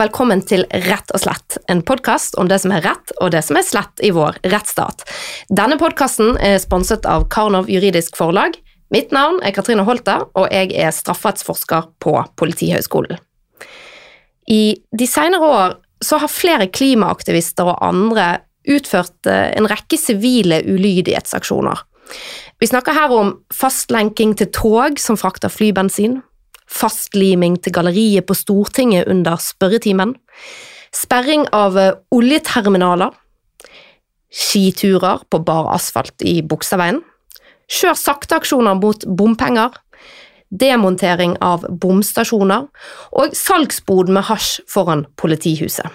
velkommen til Rett og slett, en podkast om det som er rett og det som er slett i vår rettsstat. Denne podkasten er sponset av Karnov juridisk forlag. Mitt navn er Katrine Holta, og jeg er strafferettsforsker på Politihøgskolen. I de senere år så har flere klimaaktivister og andre utført eh, en rekke sivile ulydighetsaksjoner. Vi snakker her om fastlenking til tog som frakter flybensin, fastliming til galleriet på Stortinget under spørretimen, sperring av oljeterminaler, skiturer på bar asfalt i Buksaveien, kjør sakte-aksjoner mot bompenger, demontering av bomstasjoner og salgsbod med hasj foran politihuset.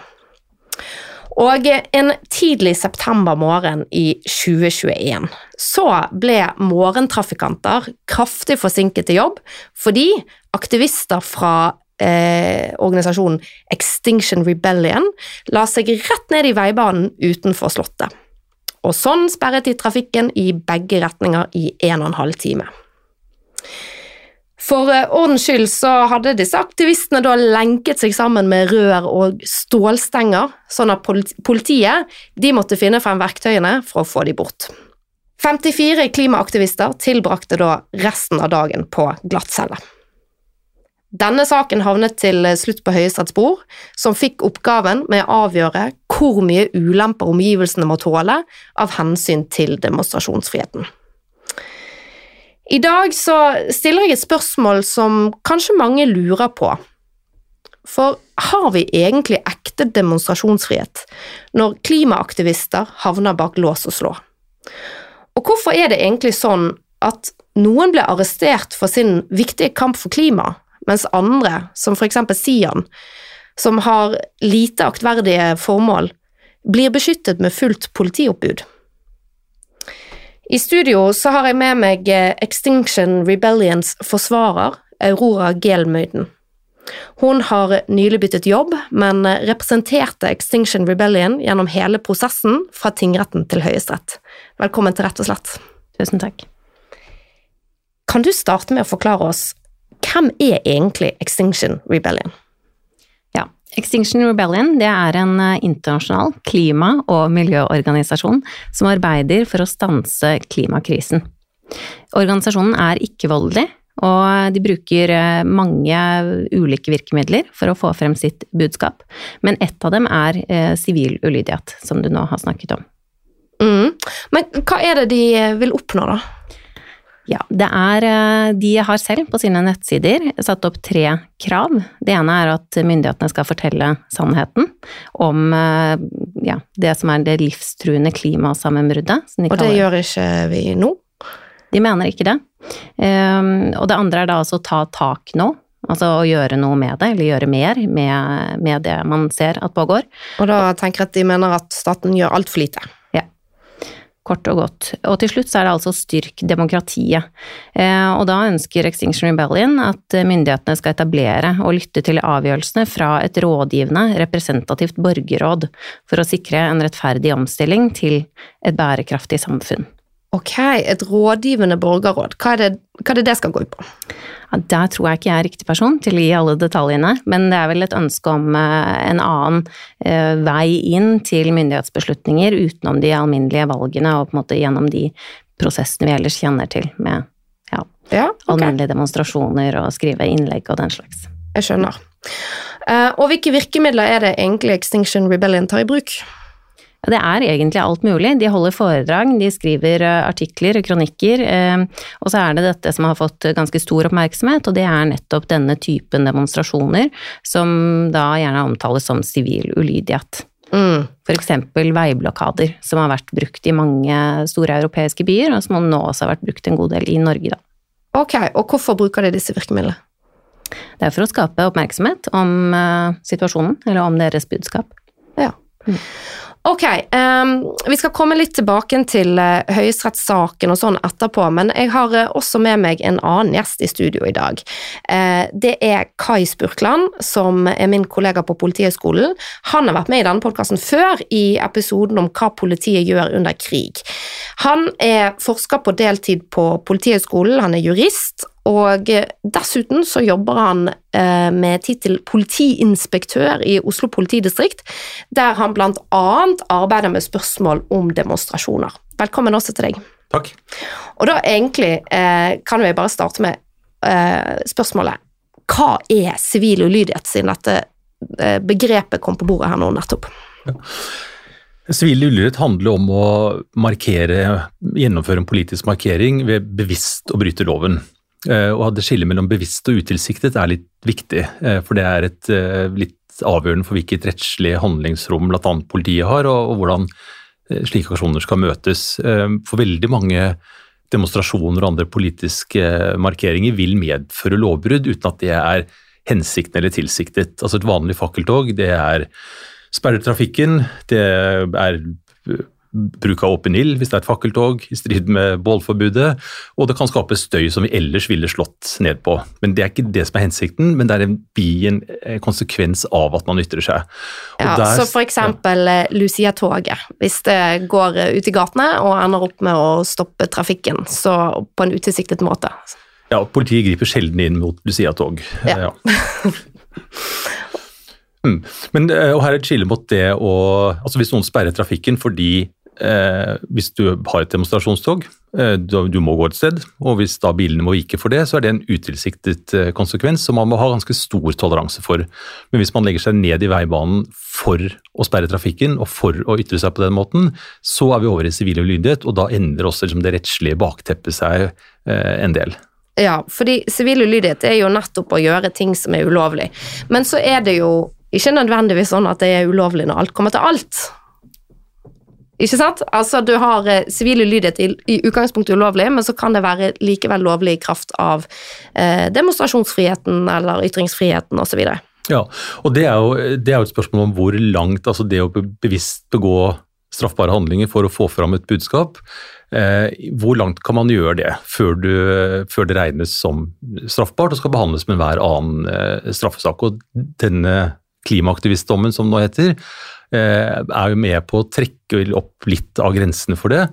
Og en tidlig septembermorgen i 2021 så ble morgentrafikanter kraftig forsinket til jobb fordi aktivister fra eh, organisasjonen Extinction Rebellion la seg rett ned i veibanen utenfor Slottet. Og sånn sperret de trafikken i begge retninger i en og en halv time. For eh, ordens skyld så hadde disse aktivistene da lenket seg sammen med rør og stålstenger, sånn at politiet de måtte finne frem verktøyene for å få de bort. 54 klimaaktivister tilbrakte da resten av dagen på glattcelle. Denne saken havnet til slutt på Høyesteretts bord, som fikk oppgaven med å avgjøre hvor mye ulemper omgivelsene må tåle av hensyn til demonstrasjonsfriheten. I dag så stiller jeg et spørsmål som kanskje mange lurer på. For har vi egentlig ekte demonstrasjonsfrihet når klimaaktivister havner bak lås og slå? Og hvorfor er det egentlig sånn at noen blir arrestert for sin viktige kamp for klima, mens andre, som for eksempel Sian, som har lite aktverdige formål, blir beskyttet med fullt politioppbud? I studio så har jeg med meg eh, Extinction Rebellions forsvarer, Aurora Gelmøyden. Hun har nylig byttet jobb, men representerte Extinction Rebellion gjennom hele prosessen fra tingretten til Høyesterett. Velkommen til Rett og slett. Tusen takk. Kan du starte med å forklare oss hvem er egentlig Extinction Rebellion? Ja, Extinction Rebellion det er en eh, internasjonal klima- og miljøorganisasjon som arbeider for å stanse klimakrisen. Organisasjonen er ikke-voldelig, og de bruker eh, mange ulike virkemidler for å få frem sitt budskap, men ett av dem er eh, sivil ulydighet, som du nå har snakket om. Mm. Men hva er det de vil oppnå, da? Ja, det er eh, De har selv på sine nettsider satt opp tre krav. Det ene er at myndighetene skal fortelle sannheten om eh, ja, det som er det livstruende klimasammenbruddet. Og det gjør ikke vi nå? De mener ikke det. Um, og det andre er da altså å ta tak nå. Altså å gjøre noe med det, eller gjøre mer med, med det man ser at pågår. Og da tenker jeg at de mener at staten gjør altfor lite? Kort og godt. Og til slutt så er det altså styrk demokratiet. Eh, og da ønsker Extinction Rebellion at myndighetene skal etablere og lytte til avgjørelsene fra et rådgivende, representativt borgerråd for å sikre en rettferdig omstilling til et bærekraftig samfunn. Ok, et rådgivende borgerråd. Hva er det hva er det, det skal gå ut på? Ja, der tror jeg ikke jeg er riktig person til å gi alle detaljene, men det er vel et ønske om eh, en annen eh, vei inn til myndighetsbeslutninger utenom de alminnelige valgene og på en måte gjennom de prosessene vi ellers kjenner til med ja, ja, okay. alminnelige demonstrasjoner og skrive innlegg og den slags. Jeg skjønner. Uh, og hvilke virkemidler er det egentlig Extinction Rebellion tar i bruk? Det er egentlig alt mulig. De holder foredrag, de skriver eh, artikler og kronikker, eh, og så er det dette som har fått ganske stor oppmerksomhet, og det er nettopp denne typen demonstrasjoner som da gjerne omtales som sivil ulydighet. Mm. Eksempel veiblokader, som har vært brukt i mange store europeiske byer, og som nå også har vært brukt en god del i Norge, da. Ok, og hvorfor bruker de disse virkemidlene? Det er for å skape oppmerksomhet om uh, situasjonen, eller om deres budskap. Ja. Mm. Ok, um, vi skal komme litt tilbake til uh, høyesterettssaken og sånn etterpå, men jeg har uh, også med meg en annen gjest i studio i dag. Uh, det er Kai Spurkland, som er min kollega på Politihøgskolen. Han har vært med i denne podkasten før, i episoden om hva politiet gjør under krig. Han er forsker på deltid på Politihøgskolen, han er jurist, og dessuten så jobber han eh, med tittel politiinspektør i Oslo politidistrikt, der han blant annet arbeider med spørsmål om demonstrasjoner. Velkommen også til deg. Takk. Og da egentlig eh, kan vi bare starte med eh, spørsmålet hva er sivil ulydighet, siden dette eh, begrepet kom på bordet her nå nettopp? Ja. Sivil ulydighet handler om å markere, gjennomføre en politisk markering ved bevisst å bryte loven. Eh, ha det skillet mellom bevisst og utilsiktet er litt viktig, eh, for det er et eh, litt avgjørende for hvilket rettslig handlingsrom bl.a. politiet har, og hvordan slike aksjoner skal møtes. For veldig mange demonstrasjoner og andre politiske markeringer vil medføre lovbrudd uten at det er hensikten eller tilsiktet. Altså Et vanlig fakkeltog det er sperre trafikken, det er bruk av åpen ild hvis det er et fakkeltog, i strid med bålforbudet, og det kan skape støy som vi ellers ville slått ned på. Men Det er ikke det som er hensikten, men det er en bien konsekvens av at man ytrer seg. Og ja, der, så for eksempel ja. Eh, Lucia-toget. Hvis det går eh, ut i gatene og ender opp med å stoppe trafikken, så på en utilsiktet måte. Ja, politiet griper sjelden inn mot Lucia-tog. Ja. ja. Mm. Men, og her er et skille mot det å altså Hvis noen sperrer trafikken fordi Eh, hvis du har et demonstrasjonstog, eh, du, må gå et sted, og hvis da bilene må vike for det, så er det en utilsiktet eh, konsekvens som man må ha ganske stor toleranse for. Men hvis man legger seg ned i veibanen for å sperre trafikken og for å ytre seg på den måten, så er vi over i sivil ulydighet, og da endrer også liksom, det rettslige bakteppet seg eh, en del. Ja, fordi sivil ulydighet er jo nettopp å gjøre ting som er ulovlig. Men så er det jo ikke nødvendigvis sånn at det er ulovlig når alt kommer til alt. Ikke sant? Altså, du har eh, sivil ulydighet i, i, utgangspunktet ulovlig, men så kan det være likevel lovlig i kraft av eh, demonstrasjonsfriheten eller ytringsfriheten osv. Ja, og det er, jo, det er, jo, et spørsmål om hvor langt altså det å bevisst begå straffbare handlinger for å få fram et budskap, eh, hvor langt kan man gjøre det før, du, før, det regnes som straffbart og skal behandles med enhver annen eh, straffesak? Og denne klimaaktivistdommen, som det nå heter, er jo med på å trekke opp litt av grensene for det.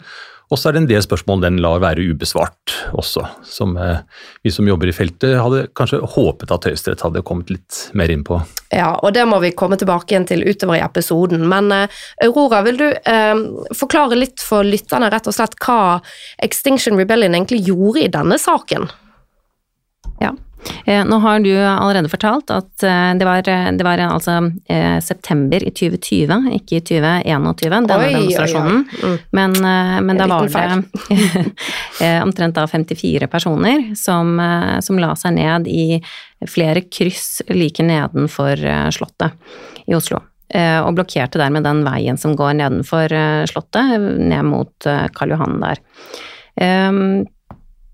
Og så er det en del spørsmål den lar være ubesvart også, som eh, vi som jobber i feltet hadde kanskje håpet at Høyesterett hadde kommet litt mer inn på. Ja, og det må vi komme tilbake igjen til utover i episoden. Men uh, Aurora, vil du eh, forklare litt for lytterne rett og slett hva Extinction Rebellion egentlig gjorde i denne saken? Ja, Eh, nå har du allerede fortalt at eh, det var, eh, det var altså september i 2020, ikke i 2021, denne oi, demonstrasjonen. Oi, oi. Mm. Men, men da var det omtrent da 54 personer som, som la seg ned i flere kryss like nedenfor Slottet i Oslo og blokkerte dermed den veien som går nedenfor Slottet, ned mot Karl Johan der.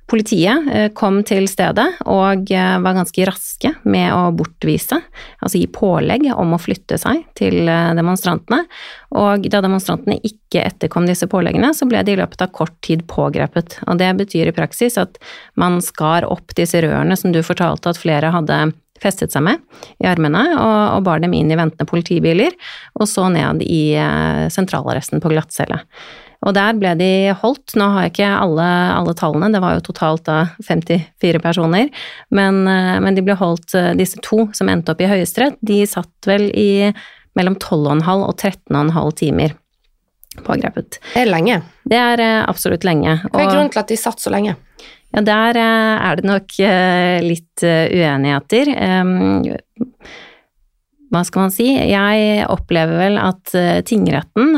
Politiet eh, kom til stedet og eh, var ganske raske med å bortvise, altså gi pålegg om å flytte seg til eh, demonstrantene. Og da demonstrantene ikke etterkom disse påleggene, så ble de i løpet av kort tid pågrepet. Og det betyr i praksis at man skar opp disse rørene som du fortalte at flere hadde festet seg med i armene, og, og bar dem inn i ventende politibiler, og så ned i sentralarresten på glattcelle. Og der ble de holdt. Nå har jeg ikke alle, alle tallene, det var jo totalt da 54 personer. Men, eh, men, de ble holdt, eh, disse to som endte opp i Høyesterett, de satt vel i mellom 12,5 og 13,5 timer pågrepet. Det er lenge. Det er eh, absolutt lenge. Hva er grunnen til at de satt så lenge? Ja, der er det nok litt uenigheter hva skal man si, jeg opplever vel at eh, tingretten,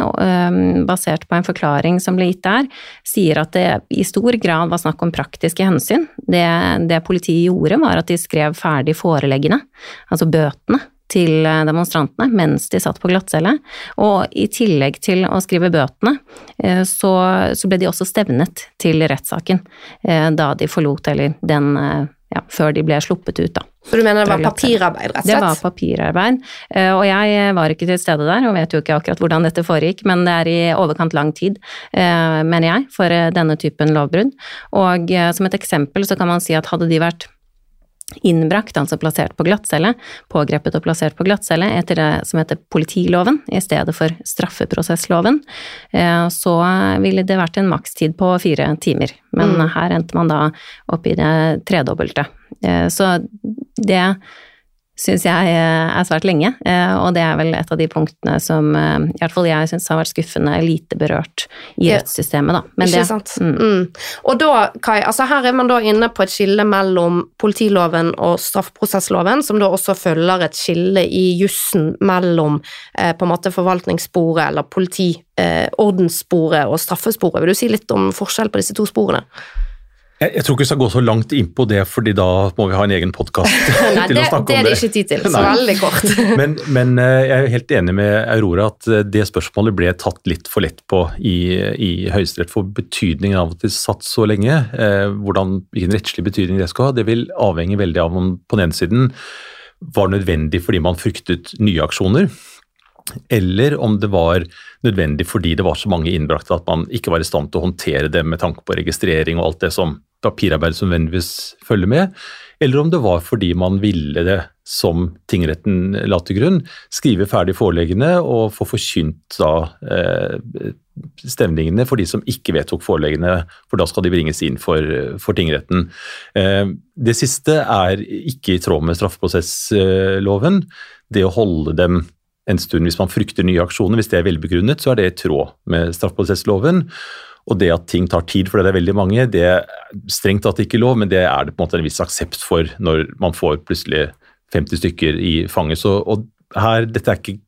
basert på en forklaring som ble gitt der, sier at det i stor grad var snakk om praktiske hensyn. Det, det politiet gjorde, var at de skrev ferdig foreleggene, altså bøtene, til eh, demonstrantene mens de satt på glattcelle. Og i tillegg til å skrive bøtene, eh, så, så ble de også stevnet til rettssaken da de forlot, eller den ja, før de ble sluppet ut, da. Så du mener det var papirarbeid, rett og slett? Det var papirarbeid. Eh, og jeg var ikke til stede der, og vet jo ikke akkurat hvordan dette foregikk, men det er i overkant lang tid, eh, mener jeg, for eh, denne typen lovbrudd. Og som et eksempel så kan man si at hadde de vært innbrakt, altså plassert på glattcelle, pågrepet og plassert på glattcelle etter det som heter politiloven i stedet for straffeprosessloven, så ville det vært en makstid på fire timer men Mm. her endte man da opp i det tredobbelte. Eh, Så det syns jeg eh, er svært lenge, eh, og det er vel et av de punktene som eh, i hvert fall jeg syns har vært skuffende lite berørt i rettssystemet, da. Men Ikke det, sant? Mm. Mm. Og da, Kai, altså her er man da inne på et skille mellom politiloven og straffeprosessloven, som da også følger et skille i jussen mellom eh, på en måte forvaltningssporet eller politiordenssporet og straffesporet. Vil du si litt om forskjell på disse to sporene? Jeg, jeg tror ikke vi skal gå så langt inn på det, fordi da må vi ha en egen podkast til det, å snakke det er om det det. ikke tid til, så veldig kort. Men, men eh, jeg er helt enig med Aurora at eh, det spørsmålet ble tatt litt for lett på i, i Høyesterett for betydningen av at de satt så lenge. Eh, hvordan, hvilken rettslig betydning det skal ha, det vil avhenge veldig av om på den ene siden var nødvendig fordi man fryktet nye aksjoner, eller om det var nødvendig fordi det var så mange innbrakte at man ikke var i stand til å håndtere det med tanke på registrering og alt det som papirarbeid som nødvendigvis følger med, eller om det var fordi man ville det som tingretten la til grunn, skrive ferdig foreleggene og få forkynt da eh, stevningene for de som ikke vedtok foreleggene, for da skal de bringes inn for, for tingretten. Eh, det siste er ikke i tråd med straffeprosessloven. Det å holde dem en stund hvis man frykter nye aksjoner, hvis det er velbegrunnet, så er det i tråd med straffeprosessloven. Og det at ting tar tid for det er veldig mange, det er strengt tatt ikke lov, men det er det på en måte en viss aksept for når man får plutselig 50 stykker i fanget. Så, og her, dette er ikke,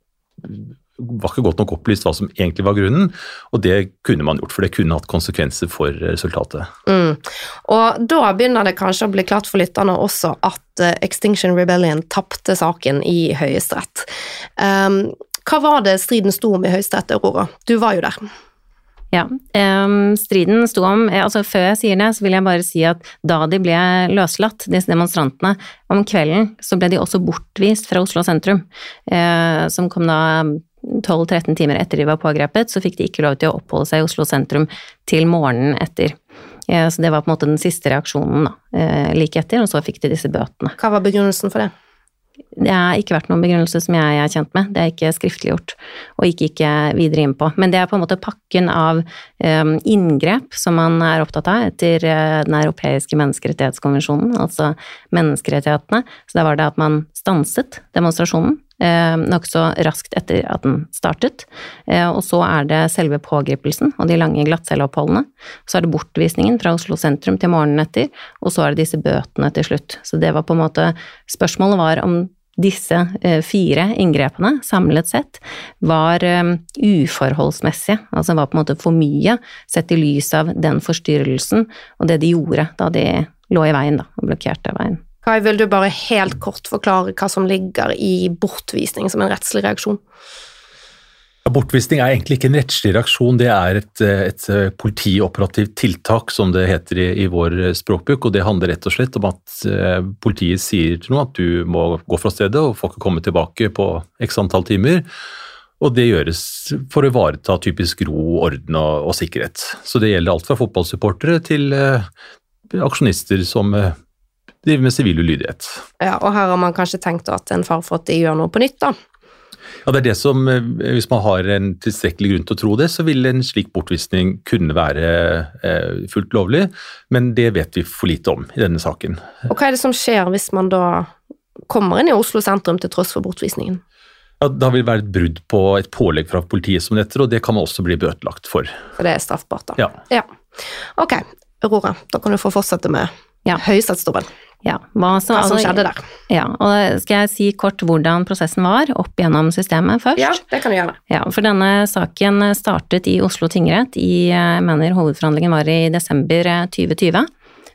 var ikke godt nok opplyst hva som egentlig var grunnen, og det kunne man gjort, for det kunne hatt konsekvenser for resultatet. Mm. Og da begynner det kanskje å bli klart for lytterne også at eh, Extinction Rebellion tapte saken i Høyesterett. Um, hva var det striden sto om i Høyesterett, Aurora? Du var jo der. Ja, Um, striden sto om altså Før jeg sier det, så vil jeg bare si at da de ble løslatt, disse demonstrantene, om kvelden så ble de også bortvist fra Oslo sentrum, uh, som kom da 12-13 timer etter de var pågrepet, så fikk de ikke lov til å oppholde seg i Oslo sentrum til morgenen etter. Uh, så det var på en måte den siste reaksjonen da, uh, like etter, og så fikk de disse bøtene. Hva var begrunnelsen for det? Det har ikke vært noen begrunnelse som jeg er kjent med, det er ikke skriftliggjort, og gikk ikke videre inn på. Men det er på en måte pakken av eh, inngrep som man er opptatt av etter eh, den europeiske menneskerettighetskonvensjonen, altså menneskerettighetene. Så da var det at man stanset demonstrasjonen eh, nokså raskt etter at den startet. Eh, og så er det selve pågripelsen og de lange glattcelleoppholdene. Så er det bortvisningen fra Oslo sentrum til morgenen etter, og så er det disse bøtene til slutt. Så det var på en måte Spørsmålet var om disse eh, fire inngrepene samlet sett var eh, uforholdsmessige, altså var på en måte for mye sett i lys av den forstyrrelsen og det de gjorde da de lå i veien da, og blokkerte veien. Kai, vil du bare helt kort forklare hva som ligger i bortvisning som en rettslig reaksjon? Bortvisning er egentlig ikke en rettslig reaksjon, det er et, et politioperativt tiltak, som det heter i, i vår språkbruk. og Det handler rett og slett om at eh, politiet sier til noen at du må gå fra stedet og får ikke komme tilbake på x antall timer. Og det gjøres for å ivareta typisk ro, orden og, og sikkerhet. Så det gjelder alt fra fotballsupportere til eh, aksjonister som eh, driver med sivil ulydighet. Ja, og her har man kanskje tenkt at en far for at de gjør noe på nytt, da. Ja, det er det som, eh, Hvis man har en tilstrekkelig grunn til å tro det, så vil en slik bortvisning kunne være eh, fullt lovlig, men det vet vi for lite om i denne saken. Og hva er det som skjer hvis man da kommer inn i Oslo sentrum til tross for bortvisningen? Ja, da vil det være et brudd på et pålegg fra politiet som dette, og det kan man også bli bøtelagt for. Så det er straffbart, da. Ja. ja. Ok, Aurora, da kan du få fortsette med Ja. høyesterettsdommen. Ja, hva, så, Hva som altså- skjedde der. Ja, og skal jeg si kort hvordan prosessen var opp gjennom systemet først? Ja, det kan du gjøre. Ja, for denne saken startet i Oslo tingrett i, jeg mener hovedforhandlingen var i desember eh, 2020,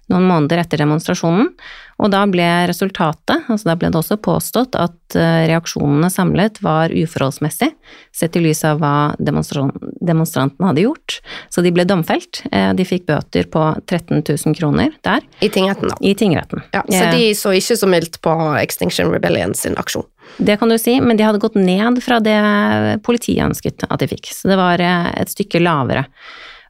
noen måneder etter demonstrasjonen. Og da ble resultatet, altså da ble det også påstått at eh, reaksjonene samlet var uforholdsmessig, sett i lys av hva demonstrantene hadde gjort. Så de ble domfelt. Eh, De fikk bøter på 13 000 kroner der, I tingretten, da. i tingretten. Ja, så Eh, de så ikke så mildt på Extinction Rebellion sin aksjon. Det kan du si, men de hadde gått ned fra det politiet ønsket at de fikk. Så det var et stykke lavere.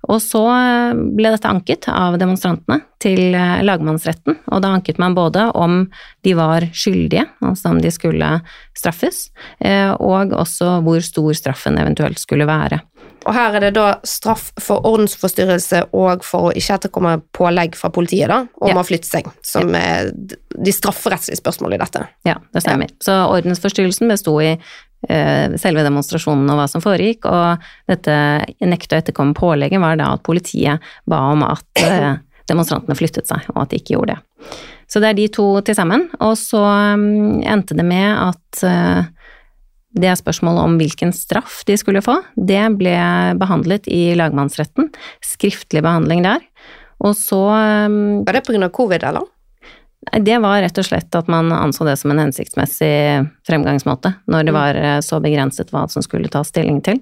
Og så eh, ble dette anket av demonstrantene til eh, lagmannsretten, og da anket man både om de var skyldige, altså om de skulle straffes, eh, og også hvor stor straffen eventuelt skulle være. Og her er det da straff for ordensforstyrrelse og for å ikke etterkomme pålegg fra politiet da, om Ja. å flytte seg, som er de strafferettslige spørsmålene i dette. Ja, det stemmer. Så ordensforstyrrelsen besto i eh, selve demonstrasjonen og hva som foregikk, og dette nekte å etterkomme pålegget var da at politiet ba om at eh, demonstrantene flyttet seg, og at de ikke gjorde det. Så det er de to til sammen, og så mm, endte det med at det spørsmålet om hvilken straff de skulle få, det ble behandlet i lagmannsretten, skriftlig behandling der, og så mm, Var det av covid, eller? Det var rett og slett at man anså det som en hensiktsmessig fremgangsmåte, når det var eh, så begrenset hva som skulle tas stilling til.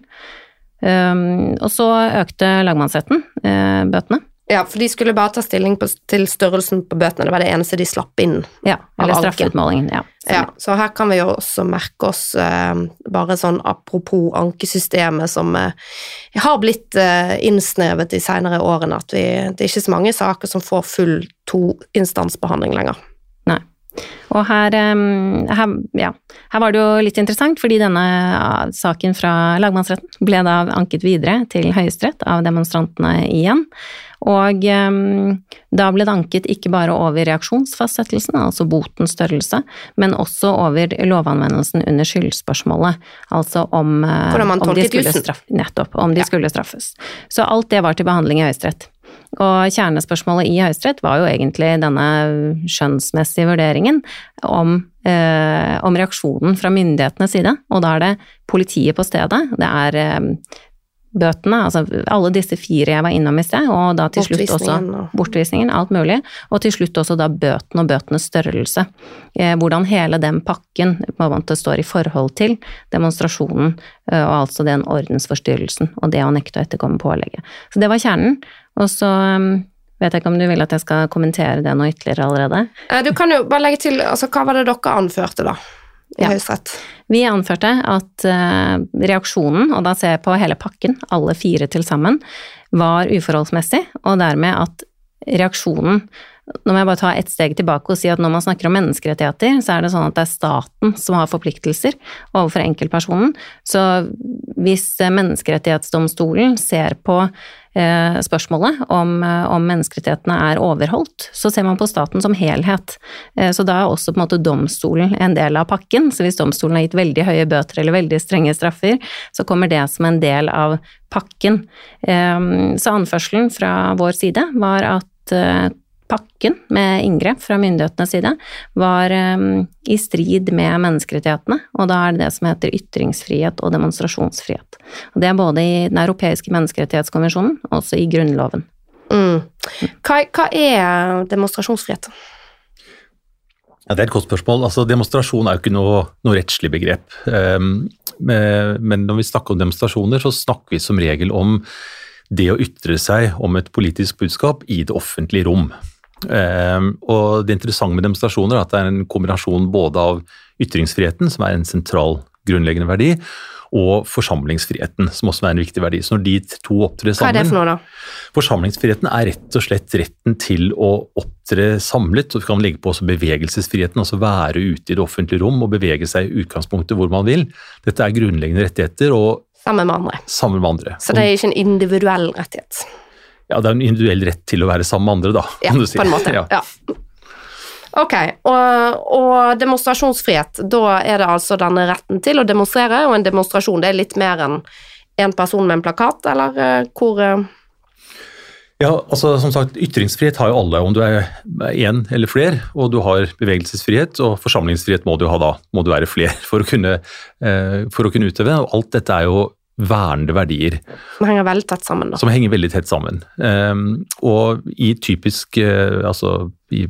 Um, og så økte lagmannsretten eh, bøtene. Ja, for de skulle bare ta stilling på, til størrelsen på bøtene, det var det eneste de slapp inn. Ja, eller straffeutmålingen. Ja, Ja, så her kan vi jo også merke oss eh, bare sånn apropos ankesystemet som eh, har blitt eh, innsnevet de senere årene, at vi, det er ikke så mange saker som får full toinstansbehandling lenger. Nei. Og her, um, her, ja, her var det jo litt interessant, fordi denne ah, saken fra lagmannsretten ble da anket videre til Høyesterett av demonstrantene igjen. Og um, da ble det anket ikke bare over reaksjonsfastsettelsen, altså botens størrelse, men også over lovanvendelsen under skyldspørsmålet, altså om, eh, om de skulle straff, nettopp, om de Ja. skulle straffes. Så alt det var til behandling i Høyesterett. Og kjernespørsmålet i Høyesterett var jo egentlig denne skjønnsmessige vurderingen om, eh, om reaksjonen fra myndighetenes side, og da er det politiet på stedet, det er eh, bøtene, altså alle disse fire jeg var innom i sted, og da til slutt også Bortvisningen alt mulig, og til slutt også da bøtene og bøtenes størrelse. Eh, hvordan hele den pakken på en måte står i forhold til demonstrasjonen, eh, og altså den ordensforstyrrelsen, og det å nekte å etterkomme pålegget. Så det var kjernen, og så eh, vet jeg ikke om du vil at jeg skal kommentere det noe ytterligere allerede? Eh, Du kan jo bare legge til, altså hva var det dere anførte da, i Ja. Høyesterett? Vi anførte at eh, reaksjonen, og da ser jeg på hele pakken, alle fire til sammen, var uforholdsmessig, og dermed at reaksjonen Nå må jeg bare ta ett steg tilbake og si at når man snakker om menneskerettigheter, så er det sånn at det er staten som har forpliktelser overfor enkeltpersonen. Så hvis eh, Menneskerettighetsdomstolen ser på eh, spørsmålet om, eh, om menneskerettighetene er overholdt, så ser man på staten som helhet. Så da er også på en måte domstolen en del av pakken. Så hvis domstolen har gitt veldig høye bøter eller veldig strenge straffer, så kommer det som en del av pakken. Så anførselen fra vår side var at pakken med inngrep fra myndighetenes side var um, i strid med menneskerettighetene, og da er det det som heter ytringsfrihet og demonstrasjonsfrihet. Og det er både i Den europeiske menneskerettighetskonvensjonen og også i Grunnloven. Mm. Hva, hva er demonstrasjonsfrihet? Ja, Det er et godt spørsmål. Altså, demonstrasjon er jo ikke noe, noe rettslig begrep. Um, men men når vi snakker om demonstrasjoner, så snakker vi som regel om det å ytre seg om et politisk budskap i det offentlige rom. Um, og Det interessante med demonstrasjoner er at det er en kombinasjon både av ytringsfriheten, som er en sentral grunnleggende verdi, og forsamlingsfriheten, som også er en viktig verdi. Så når de to opptrer Hva er det sammen for noe da? Forsamlingsfriheten er rett og slett retten til å opptre samlet, og vi kan legge på også bevegelsesfriheten, altså være ute i det offentlige rom og bevege seg i utgangspunktet hvor man vil. Dette er grunnleggende rettigheter, og Sammen med andre. sammen med andre. Så det er ikke en individuell rettighet. Ja, det er en individuell rett til å være sammen med andre, da, Ja, kan du si. på en måte. Ja. Ja. Ok, og, og demonstrasjonsfrihet, da er det altså denne retten til å demonstrere, og en demonstrasjon det er litt mer enn en person med en plakat, eller eh, hvor eh, Ja, altså som sagt, Ytringsfrihet har jo alle, om du er én eller fler. Og du har bevegelsesfrihet, og forsamlingsfrihet må du ha da. Må du være fler for å kunne, eh, for å kunne utøve. Og alt dette er jo vernede verdier som henger veldig tett sammen, da. som henger veldig tett sammen. Um, og i typisk uh, altså i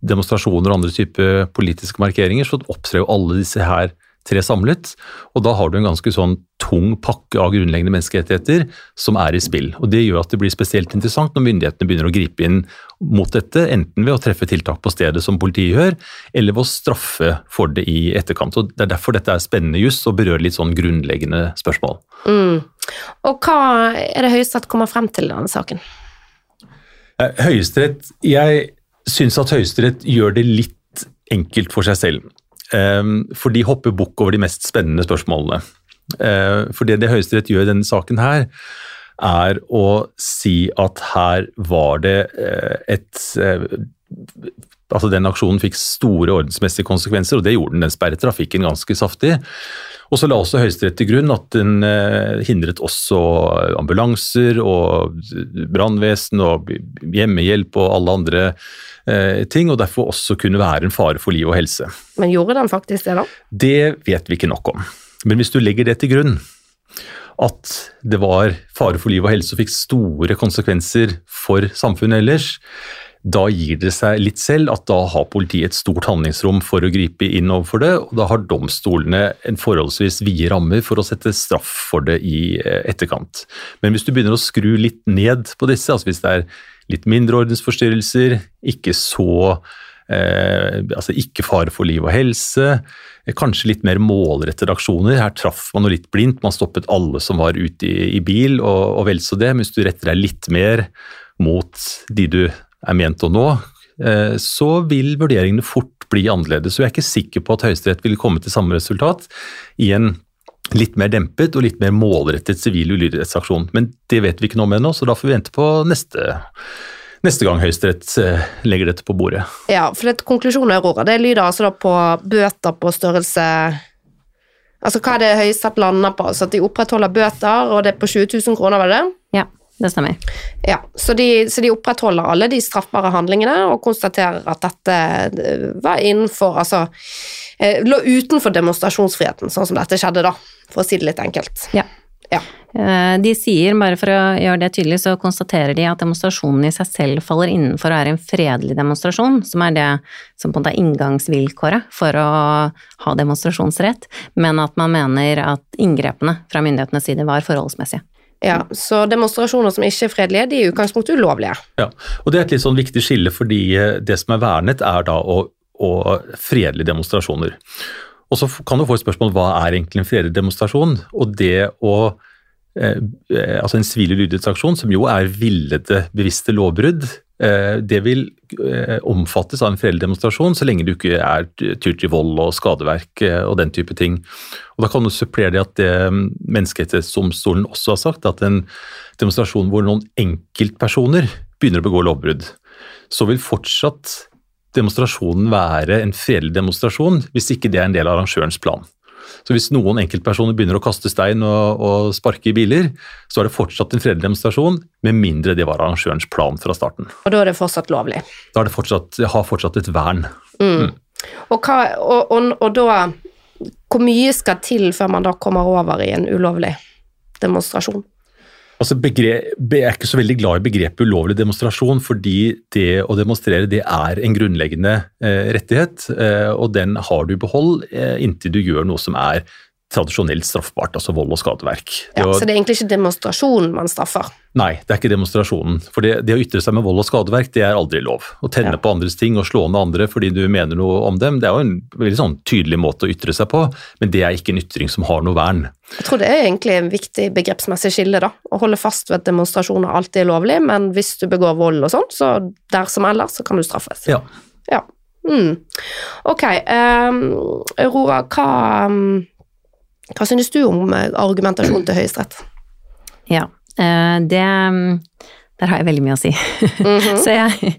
demonstrasjoner og andre typer politiske markeringer, så opptrer jo alle disse her tre samlet, og da har du en ganske sånn tung pakke av grunnleggende menneskerettigheter som er i spill. Og Det gjør at det blir spesielt interessant når myndighetene begynner å gripe inn mot dette, enten ved å treffe tiltak på stedet som politiet gjør, eller ved å straffe for det i etterkant. Og Det er derfor dette er spennende juss og berører litt sånn grunnleggende spørsmål. Mm. Og hva er det Høyesterett kommer frem til i denne saken? Eh, Høyesterett Jeg syns at Høyesterett gjør det litt enkelt for seg selv. Um, for de hopper bukk over de mest spennende spørsmålene. For det, det Høyesterett gjør i denne saken her, er å si at her var det et Altså Den aksjonen fikk store ordensmessige konsekvenser, og det gjorde den. Den sperret trafikken ganske saftig. Og så la også Høyesterett til grunn at den eh, hindret også ambulanser og brannvesen og hjemmehjelp og alle andre eh, ting, og derfor også kunne være en fare for liv og helse. Men gjorde den faktisk det, da? Det vet vi ikke nok om. Men hvis du legger det til grunn, at det var fare for liv og helse og fikk store konsekvenser for samfunnet ellers, da gir det seg litt selv at da har politiet et stort handlingsrom for å gripe inn overfor det, og da har domstolene en forholdsvis vide rammer for å sette straff for det i eh, etterkant. Men hvis du begynner å skru litt ned på disse, altså hvis det er litt mindre ordensforstyrrelser, ikke så eh, altså ikke fare for liv og helse, eh, kanskje litt mer målrettede aksjoner. Her traff man noe litt blindt, man stoppet alle som var ute i, i bil, og, og vel så det. Men hvis du retter deg litt mer mot de du er ment å nå, eh, så vil vurderingene fort bli annerledes. Så jeg er ikke sikker på at Høyesterett vil komme til samme resultat i en litt mer dempet og litt mer målrettet sivil ulydighetsaksjon. Men det vet vi ikke noe om ennå, så da får vi vente på neste, neste gang Høyesterett eh, legger dette på bordet. Ja, for det, konklusjonen Aurora, det lyder altså da på bøter på størrelse Altså hva er det Høyesterett lander på? Altså at de opprettholder bøter, og det er på 20 000 kroner, var det det? Ja det stemmer. Ja, så de, så de, opprettholder alle de straffbare handlingene og konstaterer at dette eh, var innenfor Altså eh, lå utenfor demonstrasjonsfriheten, sånn som dette skjedde, da, for å si det litt enkelt. Ja. ja. Eh, de sier, bare for å gjøre det tydelig, så konstaterer de at demonstrasjonen i seg selv faller innenfor å være en fredelig demonstrasjon, som er det som på en måte er inngangsvilkåret for å ha demonstrasjonsrett, men at man mener at inngrepene fra myndighetenes side var forholdsmessige. Ja, Så demonstrasjoner som ikke er fredelige, de er i utgangspunktet ulovlige. Ja, og Det er et litt sånn viktig skille, fordi eh, det som er vernet, er da å, å fredelige demonstrasjoner. Og så kan du få et spørsmål hva er egentlig en fredelig demonstrasjon? Og det å eh, eh Altså en sivil ulydighetsaksjon, som jo er villede, bevisste lovbrudd, det vil eh, omfattes av en foreldredemonstrasjon så lenge du ikke er tyr til vold og skadeverk eh, og den type ting. Og Da kan du supplere det at det Menneskerettighetsdomstolen også har sagt, at en demonstrasjon hvor noen enkeltpersoner begynner å begå lovbrudd, så vil fortsatt demonstrasjonen være en fredelig demonstrasjon hvis ikke det er en del av arrangørens plan. Så hvis noen enkeltpersoner begynner å kaste stein og, og sparke i biler, så er det fortsatt en fredelig demonstrasjon, med mindre det var arrangørens plan fra starten. Og da er det fortsatt lovlig? Da det fortsatt, har fortsatt et vern. Mm. Mm. Og, hva, og, og, og da Hvor mye skal til før man da kommer over i en ulovlig demonstrasjon? Altså begrep, jeg er ikke så veldig glad i begrepet ulovlig demonstrasjon, fordi det å demonstrere det er en grunnleggende eh, rettighet, eh, og den har du i behold eh, inntil du gjør noe som er tradisjonelt straffbart, altså vold og skadeverk. Ja, Så det er egentlig ikke demonstrasjonen man straffer? Nei, det er ikke demonstrasjonen. For det, det, å ytre seg med vold og skadeverk, det er aldri lov. Å tenne ja. på andres ting og slå ned andre fordi du mener noe om dem, det er jo en veldig sånn tydelig måte å ytre seg på, men det er ikke en ytring som har noe vern. Jeg tror det er egentlig en viktig begrepsmessig skille, da. Å holde fast ved at demonstrasjoner alltid er lovlig, men hvis du begår vold og sånn, så der som ellers, så kan du straffes. Ja. ja. Mm. Ok, um, Aurora, hva um hva synes du om eh, argumentasjonen til Høyesterett? Ja, eh, det der har jeg veldig mye å si. Mm -hmm. Så jeg, jeg,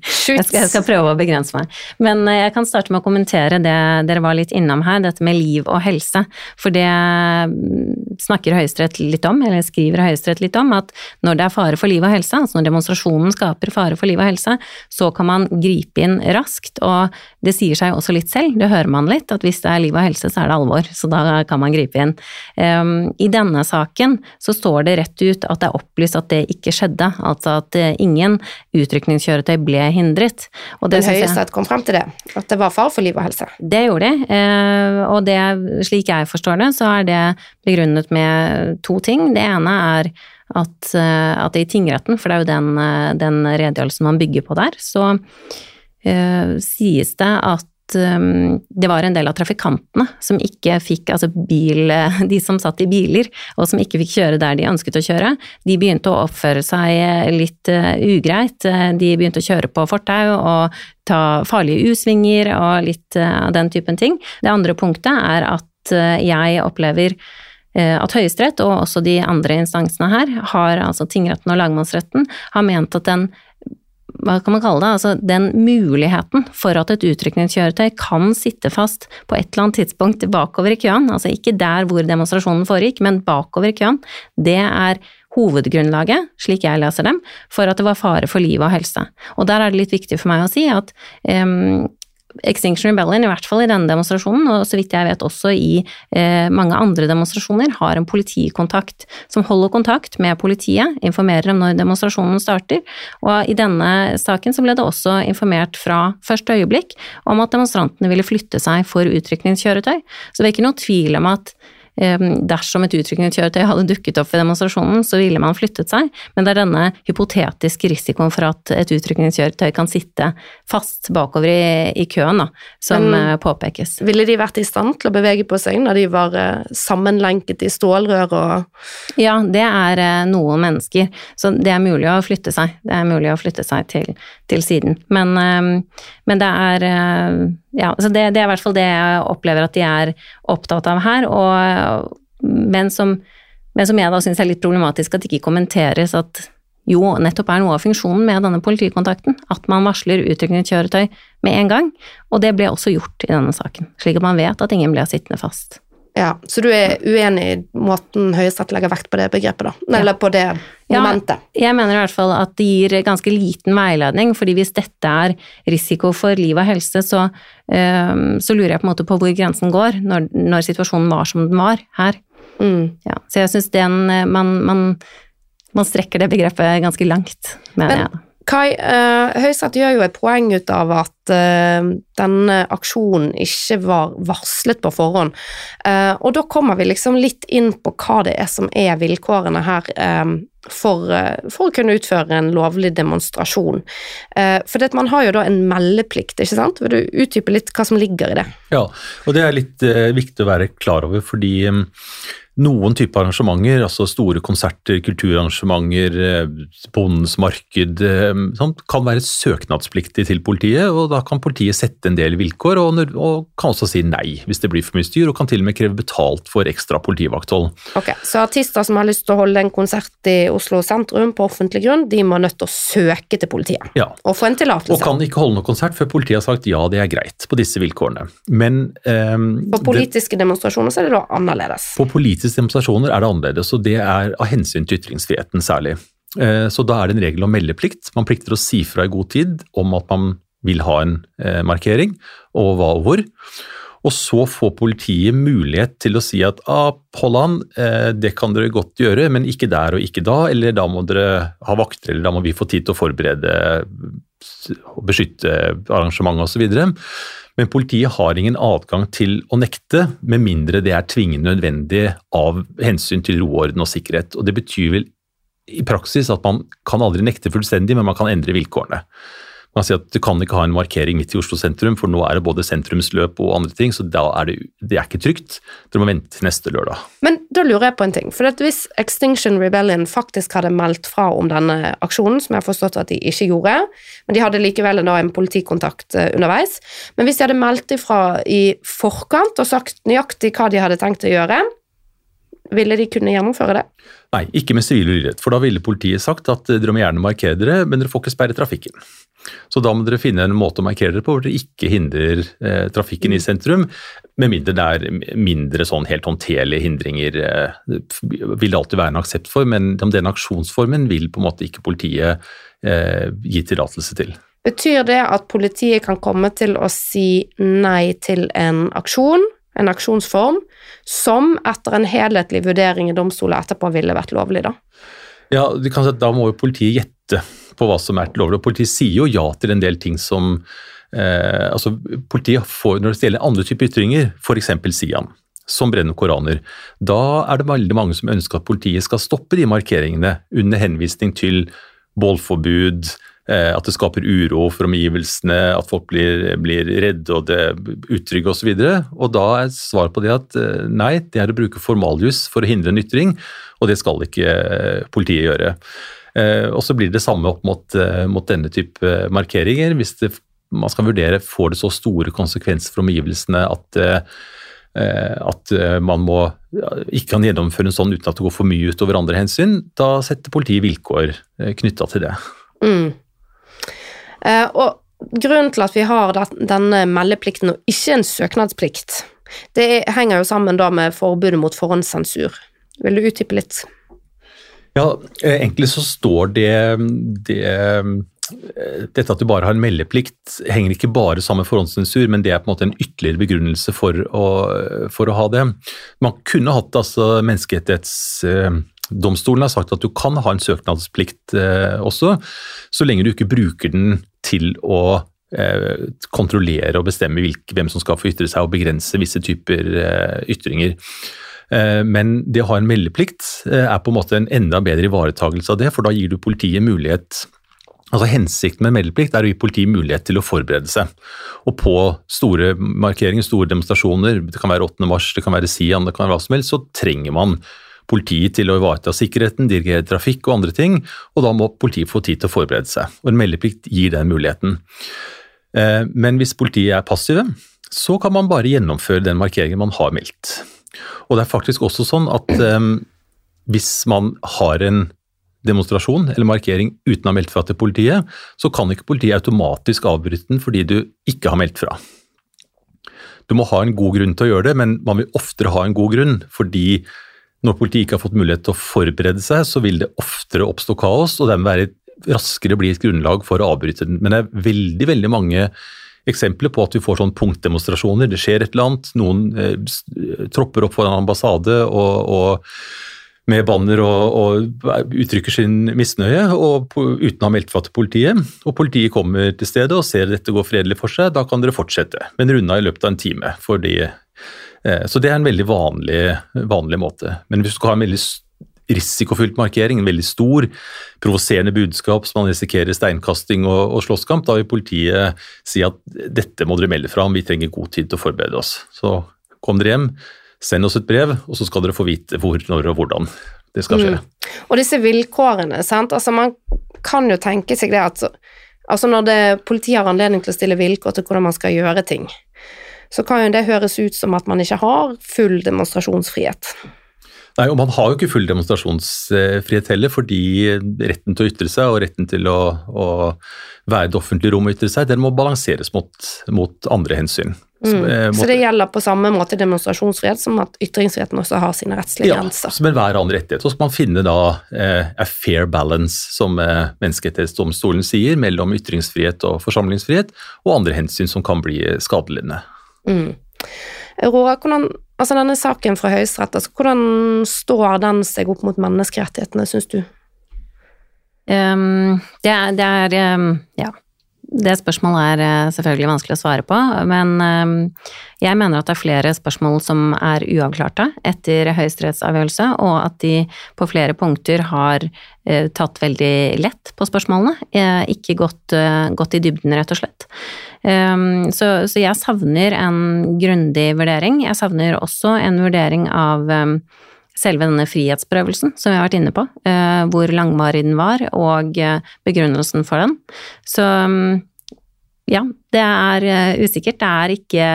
skal, jeg, skal, prøve å begrense meg. Men eh, jeg kan starte med å kommentere det dere var litt innom her, dette med liv og helse. For det mm, snakker Høyesterett litt om, eller skriver Høyesterett litt om, at når det er fare for liv og helse, altså når demonstrasjonen skaper fare for liv og helse, så kan man gripe inn raskt. Og det sier seg også litt selv, det hører man litt, at hvis det er liv og helse, så er det alvor. Så da kan man gripe inn. Um, I denne saken så står det rett ut at det er opplyst at det ikke skjedde. altså at at eh, ingen utrykningskjøretøy ble hindret. Og det, Men Høyesterett kom frem til det, at det var fare for liv og helse? Det gjorde de, eh, og det, slik jeg forstår det, så er det begrunnet med to ting. Det ene er at, eh, at i tingretten, for det er jo den, den redegjørelsen man bygger på der, så sies det at Um, det var en del av trafikantene som ikke fikk, altså bil, de som satt i biler og som ikke fikk kjøre der de ønsket å kjøre, de begynte å oppføre seg litt uh, ugreit. De begynte å kjøre på fortau og ta farlige U-svinger og litt av den typen ting. Det andre punktet er at jeg opplever at Høyesterett og også de andre instansene her, har, altså tingretten og lagmannsretten, har ment at den hva kan man kalle det, altså den muligheten for at et utrykningskjøretøy kan sitte fast på et eller annet tidspunkt bakover i køen, altså ikke der hvor demonstrasjonen foregikk, men bakover i køen, det er hovedgrunnlaget, slik jeg leser dem, for at det var fare for liv og helse. Og der er det litt viktig for meg å si at um, Extinction Rebellion, i hvert fall i denne demonstrasjonen, og så vidt jeg vet også i eh, mange andre demonstrasjoner, har en politikontakt som holder kontakt med politiet, informerer om når demonstrasjonen starter. Og i denne saken så ble det også informert fra første øyeblikk om at demonstrantene ville flytte seg for utrykningskjøretøy. Så det er ikke noe tvil om at Dersom et utrykningskjøretøy hadde dukket opp ved demonstrasjonen, så ville man flyttet seg, men det er denne hypotetiske risikoen for at et utrykningskjøretøy kan sitte fast bakover i, i køen, da, som men, eh, påpekes. Ville de vært i stand til å bevege på seg når de var eh, sammenlenket i stålrør og Ja, det er eh, noen mennesker, så det er mulig å flytte seg. Det er mulig å flytte seg til, til siden. Men, men det er ja, så det, det, er i hvert fall det jeg opplever at de er opptatt av her. Og, men, som, men som jeg da syns er litt problematisk at det ikke kommenteres at jo nettopp er noe av funksjonen med denne politikontakten. At man varsler utrykningskjøretøy med en gang. Og det ble også gjort i denne saken, slik at man vet at ingen ble sittende fast. Ja, Så du er uenig i måten Høyesterett legger vekt på det begrepet, da? Eller på det momentet? Ja, jeg mener i hvert fall at det gir ganske liten veiledning, fordi hvis dette er risiko for liv og helse, så, um, så lurer jeg på en måte på hvor grensen går, når, når situasjonen var som den var her. Mm. Ja, så jeg syns den man, man, man, strekker det begrepet ganske langt, mener Men, jeg. Kai, uh, Høyesterett gjør jo et poeng ut av at uh, denne aksjonen ikke var varslet på forhånd. Uh, og da kommer vi liksom litt inn på hva det er som er vilkårene her um, for, for, å kunne utføre en lovlig demonstrasjon. for man har jo da en meldeplikt, ikke sant? Vil du utdype litt hva som ligger i det? Ja, og det er litt viktig å være klar over, fordi noen typer arrangementer, altså store konserter, kulturarrangementer, eh, Bondens marked, eh, sånt, kan være søknadspliktig til politiet. og Da kan politiet sette en del vilkår, og, og, kan også si nei hvis det blir for mye styr, og kan til og med kreve betalt for ekstra politivakthold. Ok, Så artister som har lyst til å holde en konsert i Oslo sentrum på offentlig grunn, de må nødt til å søke til politiet ja. og få en tillatelse? Og kan ikke holde noe konsert før politiet har sagt ja, det er greit, på disse vilkårene. Men um, På politiske det, demonstrasjoner så er det da annerledes? På politiske politiske demonstrasjoner er det annerledes, og det er av hensyn til ytringsfriheten særlig. Eh, så da er det en regel om meldeplikt. Man plikter å si fra i god tid om at man vil ha en eh, markering, og hva og hvor. Og så får politiet mulighet til å si at ah, Holland, eh, det kan dere godt gjøre, men ikke der og ikke da, eller da må dere ha vakter, eller da må vi få tid til å forberede og beskytte arrangementet osv. Men politiet har ingen adgang til å nekte, med mindre det er tvingende nødvendig av hensyn til ro, orden og sikkerhet. Og Det betyr vel i praksis at man kan aldri nekte fullstendig, men man kan endre vilkårene. Man sier at Du kan ikke ha en markering midt i Oslo sentrum, for nå er det både sentrumsløp og andre ting, så da er det, det er ikke trygt. Dere må vente til neste lørdag. Men da lurer jeg på en ting. for Hvis Extinction Rebellion faktisk hadde meldt fra om denne aksjonen, som jeg har forstått at de ikke gjorde, men de hadde likevel da en politikontakt eh, underveis, men hvis de hadde meldt ifra i forkant og sagt nøyaktig hva de hadde tenkt å gjøre, ville de kunne gjennomføre det? Nei, ikke med sivil urett, for da ville politiet sagt at dere må gjerne markere dere, men dere får ikke sperre trafikken. Så da må dere finne en måte å markere dere på hvor dere ikke hindrer eh, trafikken i mm. sentrum, med mindre det er mindre sånn helt håndterlige hindringer. Eh, vil det alltid være en aksept for, men den aksjonsformen vil på en måte ikke politiet eh, gi tillatelse til. Betyr det at politiet kan komme til å si nei til en aksjon, en aksjonsform, som etter en helhetlig vurdering i domstolen etterpå ville vært lovlig, da? Ja, Da må jo politiet gjette på hva som er til lovlig. Og politiet sier jo ja til en del ting som eh, altså Politiet får, når det gjelder andre typer ytringer, f.eks. Sian, som brenner koraner, da er det veldig mange som ønsker at politiet skal stoppe de markeringene under henvisning til bålforbud, eh, at det skaper uro for omgivelsene, at folk blir, blir redde og det utrygge osv. Og, så og da er svaret på det at eh, nei, det er å bruke formaljus for å hindre en ytring, og det skal ikke eh, politiet gjøre. Eh, og så blir det samme opp mot, eh, mot denne type markeringer. Hvis det, man skal vurdere får det så store konsekvenser for omgivelsene at at man må, ikke kan gjennomføre en sånn uten at det går for mye utover andre hensyn, da setter politiet vilkår knytta til det. Mm. og grunnen til at vi har denne meldeplikten og ikke en søknadsplikt, det henger jo sammen da med forbudet mot forhåndssensur. Vil du utdype litt? Ja, egentlig så står det, det dette at du bare har en meldeplikt, henger ikke bare sammen med forhåndssensur, men det er på en måte en ytterligere begrunnelse for å, for å ha det. Man kunne hatt altså Menneskerettighetsdomstolen har sagt at du kan ha en søknadsplikt eh, også, så lenge du ikke bruker den til å eh, kontrollere og bestemme hvem som skal få ytre seg og begrense visse typer eh, ytringer. Eh, men det å ha en meldeplikt eh, er på en måte en enda bedre ivaretagelse av det, for da gir du politiet mulighet Altså Hensikten med meldeplikt er å gi politiet mulighet til å forberede seg. Og på store markeringer, store demonstrasjoner, det kan være 8. mars, det kan være Sian, det kan være hva som helst, så trenger man politiet til å ivareta sikkerheten, dirigere trafikk og andre ting, og da må politiet få tid til å forberede seg. Og En meldeplikt gir den muligheten. Eh, men hvis politiet er passive, så kan man bare gjennomføre den markeringen man har meldt. Og det er faktisk også sånn at um, hvis man har en demonstrasjon eller markering uten å ha meldt fra til politiet, så kan ikke politiet automatisk avbryte den fordi du ikke har meldt fra. Du må ha en god grunn til å gjøre det, men man vil oftere ha en god grunn fordi når politiet ikke har fått mulighet til å forberede seg, så vil det oftere oppstå kaos, og dermed være raskere bli et grunnlag for å avbryte den. Men det er veldig, veldig mange eksempler på at vi får sånn punktdemonstrasjoner. Det skjer et eller annet, noen eh, tropper opp foran ambassade og, og med banner og, og, uttrykker sin misnøye og, uten å ha meldt fra til politiet. Og politiet kommer til stedet og ser dette går fredelig for seg, da kan dere fortsette. Men runda i løpet av en time. Fordi, eh, så det er en veldig vanlig, vanlig måte. Men hvis du skal ha en veldig risikofylt markering, en veldig stor, provoserende budskap som man risikerer steinkasting og, og slåsskamp, da vil politiet si at dette må dere melde fra om, vi trenger god tid til å forberede oss. Så kom dere hjem, send oss et brev, og så skal dere få vite hvor, når og hvordan det skal skje. Mm. Og disse vilkårene, sant. Altså man kan jo tenke seg det at altså når det, politiet har anledning til å stille vilkår til hvordan man skal gjøre ting, så kan jo det høres ut som at man ikke har full demonstrasjonsfrihet. Nei, og Man har jo ikke full demonstrasjonsfrihet heller, fordi retten til å ytre seg og retten til å, å være i det offentlige rom og ytre seg, den må balanseres mot, mot andre hensyn. Mm. Så, eh, så, det gjelder på samme måte demonstrasjonsfrihet som at ytringsfriheten også har sine rettslige ja, grenser? Ja, som enhver annen rettighet. Så skal man finne da eh, a fair balance, som eh, Menneskerettighetsdomstolen sier, mellom ytringsfrihet og forsamlingsfrihet, og andre hensyn som kan bli skadelidende. Mm. Aurora, hvordan, altså denne saken fra Høyesterett, altså hvordan står den seg opp mot menneskerettighetene, syns du? Um, det er, det er um, ja. Det spørsmålet er eh, selvfølgelig vanskelig å svare på, men um, jeg mener at det er flere spørsmål som er uavklarte etter høyesterettsavgjørelse, og at de på flere punkter har uh, tatt veldig lett på spørsmålene, uh, ikke gått, gått, i dybden, rett og slett. Um, så, så, jeg savner en grundig vurdering. Jeg savner også en vurdering av um, selve denne frihetsberøvelsen som vi har vært inne på, uh, hvor langvarig den var, og uh, begrunnelsen for den. Så um, ja, det er uh, usikkert. Det er ikke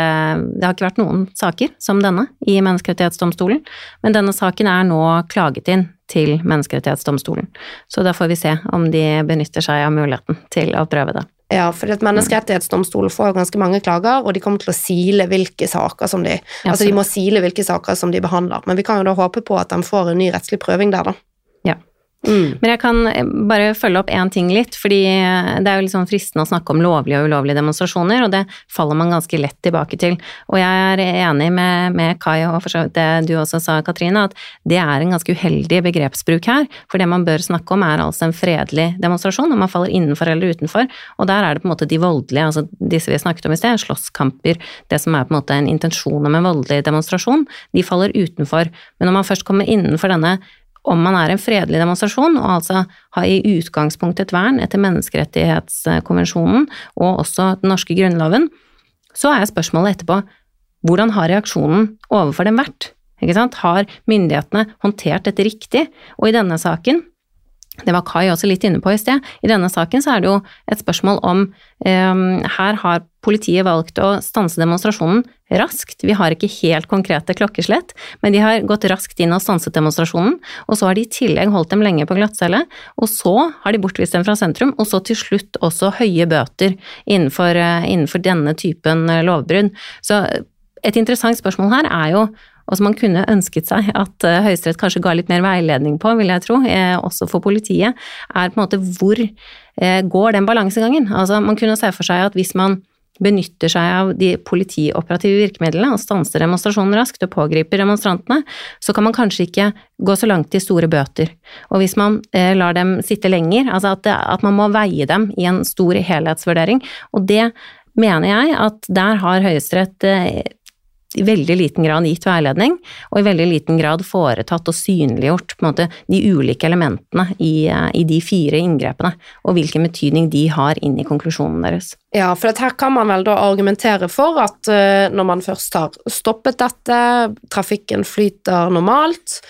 Det har ikke vært noen saker som denne i Menneskerettighetsdomstolen, men denne saken er nå klaget inn til Menneskerettighetsdomstolen. Så da får vi se om de benytter seg av muligheten til å prøve det. Ja, for Menneskerettighetsdomstolen får ganske mange klager, og de kommer til å sile hvilke saker som de ja, Altså de må sile hvilke saker som de behandler, men vi kan jo da håpe på at de får en ny rettslig prøving der, da. Mm. Men jeg kan eh, bare følge opp én ting litt, fordi eh, det er jo litt sånn fristende å snakke om lovlige og ulovlige demonstrasjoner, og det faller man ganske lett tilbake til. Og jeg er enig med, med Kai og for det du også sa, Katrine, at det er en ganske uheldig begrepsbruk her. For det man bør snakke om er altså en fredelig demonstrasjon, om man faller innenfor eller utenfor. Og der er det på en måte de voldelige, altså disse vi snakket om i sted, slåsskamper, det som er på en måte en intensjon om en voldelig demonstrasjon, de faller utenfor. Men når man først kommer innenfor denne om man er en fredelig demonstrasjon, og altså har i utgangspunktet et vern etter menneskerettighetskonvensjonen og også den norske grunnloven, så er spørsmålet etterpå hvordan har reaksjonen overfor dem vært? Har myndighetene håndtert dette riktig? Og i denne saken det var Kai også litt inne på i sted. I denne saken så er det jo et spørsmål om um, Her har politiet valgt å stanse demonstrasjonen raskt. Vi har ikke helt konkrete klokkeslett, men de har gått raskt inn og stanset demonstrasjonen. Og så har de i tillegg holdt dem lenge på glattcelle, og så har de bortvist dem fra sentrum, og så til slutt også høye bøter innenfor, uh, innenfor denne typen uh, lovbrudd. Så et interessant spørsmål her er jo og som man kunne ønsket seg at uh, Høyesterett kanskje ga litt mer veiledning på, vil jeg tro, eh, også for politiet, er på en måte hvor eh, går den balansegangen? Altså man kunne se for seg at hvis man benytter seg av de politioperative virkemidlene og stanser demonstrasjonen raskt og pågriper demonstrantene, så kan man kanskje ikke gå så langt i store bøter. Og hvis man eh, lar dem sitte lenger, altså at, det, at man må veie dem i en stor helhetsvurdering, og det mener jeg at der har Høyesterett eh, veldig liten grad gitt veiledning, og i veldig liten grad foretatt og synliggjort måte, de ulike elementene i, i, de fire inngrepene, og hvilken betydning de har inn i konklusjonen deres. Ja, for her kan man vel da argumentere for at uh, når man først har stoppet dette, trafikken flyter normalt,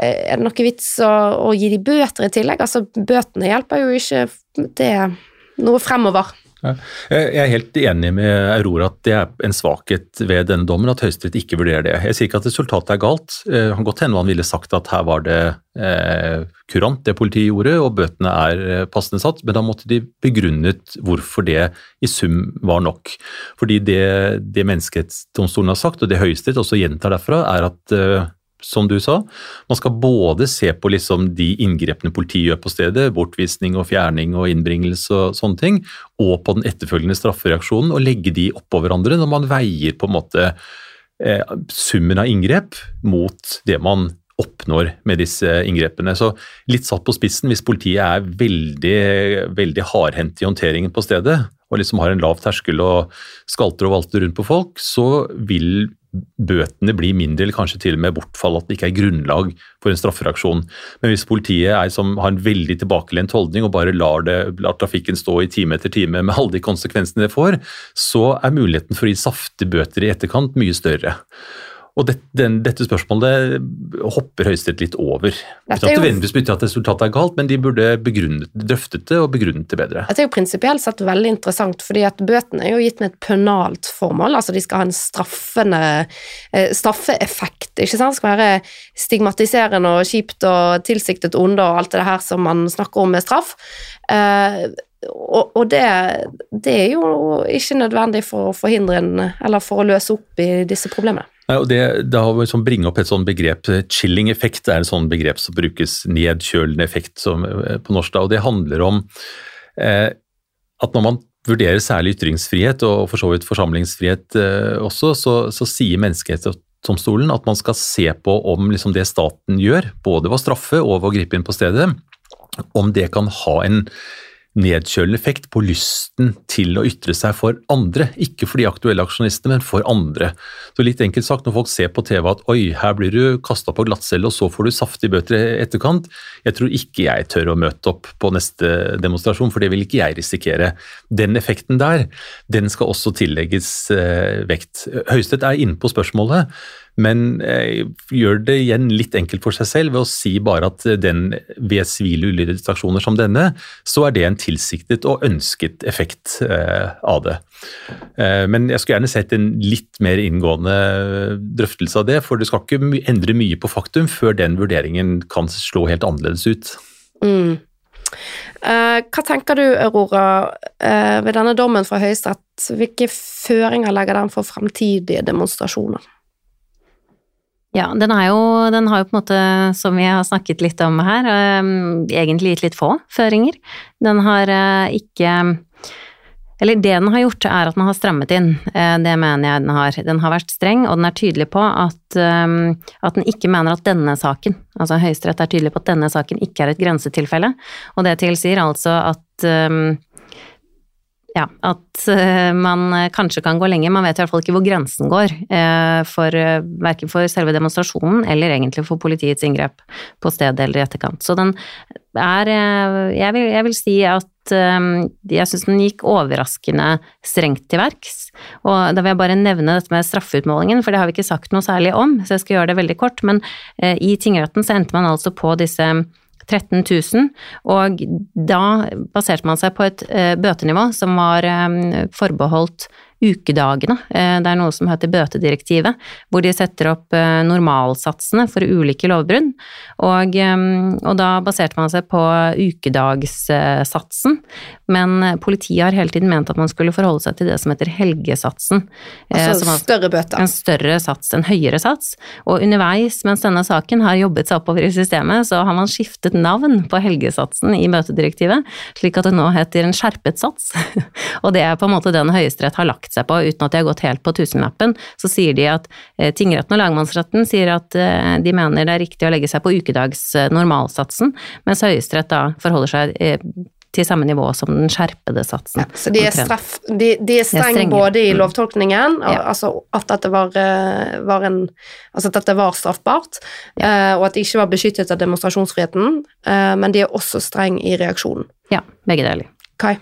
uh, er det noe vits å, å gi de bøter i tillegg? Altså, bøtene hjelper jo ikke det noe fremover. Jeg er helt enig med Aurora at det er en svakhet ved denne dommen at Høyesterett ikke vurderer det. Jeg sier ikke at resultatet er galt. Eh, kan godt hende han ville sagt at her var det eh, kurant det politiet gjorde, og bøtene er eh, passende satt, men da måtte de begrunnet hvorfor det i sum var nok. Fordi det, det Menneskerettsdomstolen har sagt, og det Høyesterett også gjentar derfra, er at som du sa. Man skal både se på liksom de inngrepene politiet gjør på stedet, bortvisning og fjerning og innbringelse og sånne ting, og på den etterfølgende straffereaksjonen, og legge de oppå hverandre når man veier på en måte eh, summen av inngrep mot det man oppnår med disse inngrepene. Så litt satt på spissen, hvis politiet er veldig, veldig hardhendt i håndteringen på stedet, og liksom har en lav terskel og skalter og valter rundt på folk, så vil bøtene blir mindre, eller kanskje til og med bortfall, at det ikke er grunnlag for en straffereaksjon. Men hvis politiet er som har en veldig tilbakelent holdning og bare lar, det, lar trafikken stå i time etter time med alle de konsekvensene det får, så er muligheten for å gi saftige bøter i etterkant mye større. Og det, den, dette spørsmålet hopper Høyesterett litt over. Ikke er jo, nødvendigvis betyr at resultatet er galt, men de burde begrunnet, drøftet det og begrunnet det bedre. Dette er jo prinsipielt sett veldig interessant, fordi at bøtene er jo gitt med et pønalt formål. Altså de skal ha en straffende eh, straffeeffekt, ikke sant. Det skal være stigmatiserende og kjipt og tilsiktet onde og alt det her som man snakker om med straff. Eh, og, og det, det, er jo ikke nødvendig for å forhindre en, eller for å løse opp i disse problemene. Nei, og det, det har liksom bringe opp et sånt begrep, chilling effekt er et sånt begrep som brukes, nedkjølende effekt som, eh, på norsk. Da, og Det handler om eh, at når man vurderer særlig ytringsfrihet, og for så vidt forsamlingsfrihet eh, også, så, så sier Menneskerettighetsdomstolen at man skal se på om liksom, det staten gjør, både ved å straffe og ved å gripe inn på stedet, om det kan ha en nedkjølende effekt på lysten til å ytre seg for andre. Ikke for de aktuelle aksjonistene, men for andre. Så litt enkelt sagt, når folk ser på TV at oi, her blir du kasta på glattcelle, og så får du saftige bøter i etterkant, jeg tror ikke jeg tør å møte opp på neste demonstrasjon, for det vil ikke jeg risikere. Den effekten der, den skal også tillegges eh, vekt. Høyesterett er inne på spørsmålet men eh, gjør det igjen litt enkelt for seg selv ved å si bare at den, ved sivile ulydighetsaksjoner som denne, så er det en tilsiktet og ønsket effekt eh, av det. Eh, men jeg skulle gjerne sett en litt mer inngående drøftelse av det, for det skal ikke endre mye på faktum før den vurderingen kan slå helt annerledes ut. Mm. Uh, hva tenker du, Aurora, uh, ved denne dommen fra Høyesterett? Hvilke føringer legger den for fremtidige demonstrasjoner? Ja, den, jo, den, har jo på en måte, som vi har snakket litt om her, ehm, egentlig gitt litt få føringer. Den har eh, ikke Eller det den har gjort, er at den har strammet inn. Eh, det mener jeg den har. Den har vært streng, og den er tydelig på at, ehm, at den ikke mener at denne saken, altså Høyesterett er tydelig på at denne saken ikke er et grensetilfelle. Og det tilsier altså at ehm, ja, at uh, man eh, kanskje kan gå lenger. Man vet i hvert fall ikke hvor grensen går, uh, for verken for selve demonstrasjonen eller egentlig for politiets inngrep på stedet eller i etterkant. Så den er jeg vil, jeg vil si at jeg syns den gikk overraskende strengt til verks. Og da vil jeg bare nevne dette med straffeutmålingen, for det har vi ikke sagt noe særlig om, så jeg skal gjøre det veldig kort. Men i tingretten så endte man altså på disse 13 000, og da baserte man seg på et bøtenivå som var forbeholdt ukedagene. Eh, det er noe som heter bøtedirektivet, hvor de setter opp eh, normalsatsene for ulike lovbrudd. Og, eh, og da baserte man seg på ukedagssatsen, men politiet har hele tiden ment at man skulle forholde seg til det som heter helgesatsen. Altså en større bøter? En større sats, en høyere sats. Og underveis mens denne saken har jobbet seg oppover i systemet, så har man skiftet navn på helgesatsen i bøtedirektivet, slik at det nå heter en skjerpet sats. og det er på en måte den Høyesterett har lagt lagt seg på uten at de har gått helt på tusenlappen, så sier de at eh, tingretten og lagmannsretten sier at eh, de mener det er riktig å legge seg på ukedags eh, normalsatsen, mens Høyesterett da forholder seg til samme nivå som den skjerpede satsen. Ja, så de er, straff, de, de er streng både i mm. lovtolkningen, ja. altså at dette var, var, en Altså at dette var straffbart, ja. og at det ikke var beskyttet av demonstrasjonsfriheten, men de er også streng i reaksjonen. Ja, begge deler. Kai?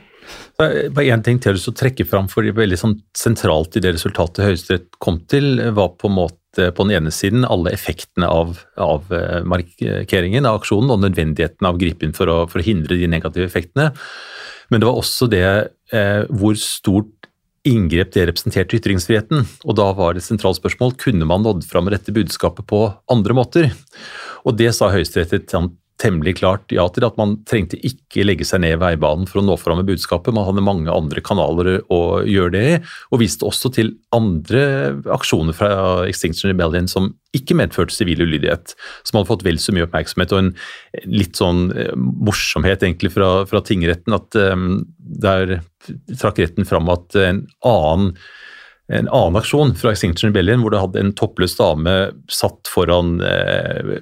Bare én ting til å trekke fram, for veldig sånn sentralt i det resultatet Høyesterett kom til, var på en måte på den ene siden alle effektene av, av eh, markeringen av aksjonen og nødvendigheten av å gripe inn for å, for å, hindre de negative effektene. Men det var også det eh, hvor stort inngrep det representerte ytringsfriheten. Og da var det et sentralt spørsmål kunne man nådd fram med dette budskapet på andre måter. Og det sa Høyesterett et temmelig klart ja til at man trengte ikke legge seg ned veibanen for å nå fram med budskapet. Man hadde mange andre kanaler å gjøre det i, og viste også til andre aksjoner fra Extinction Rebellion som ikke medførte sivil ulydighet, som hadde fått vel så mye oppmerksomhet. Og en litt sånn eh, morsomhet egentlig fra, fra tingretten, at um, der trakk retten fram at en annen en annen aksjon fra Extinction Rebellion, hvor det hadde en toppløs dame satt foran Eh,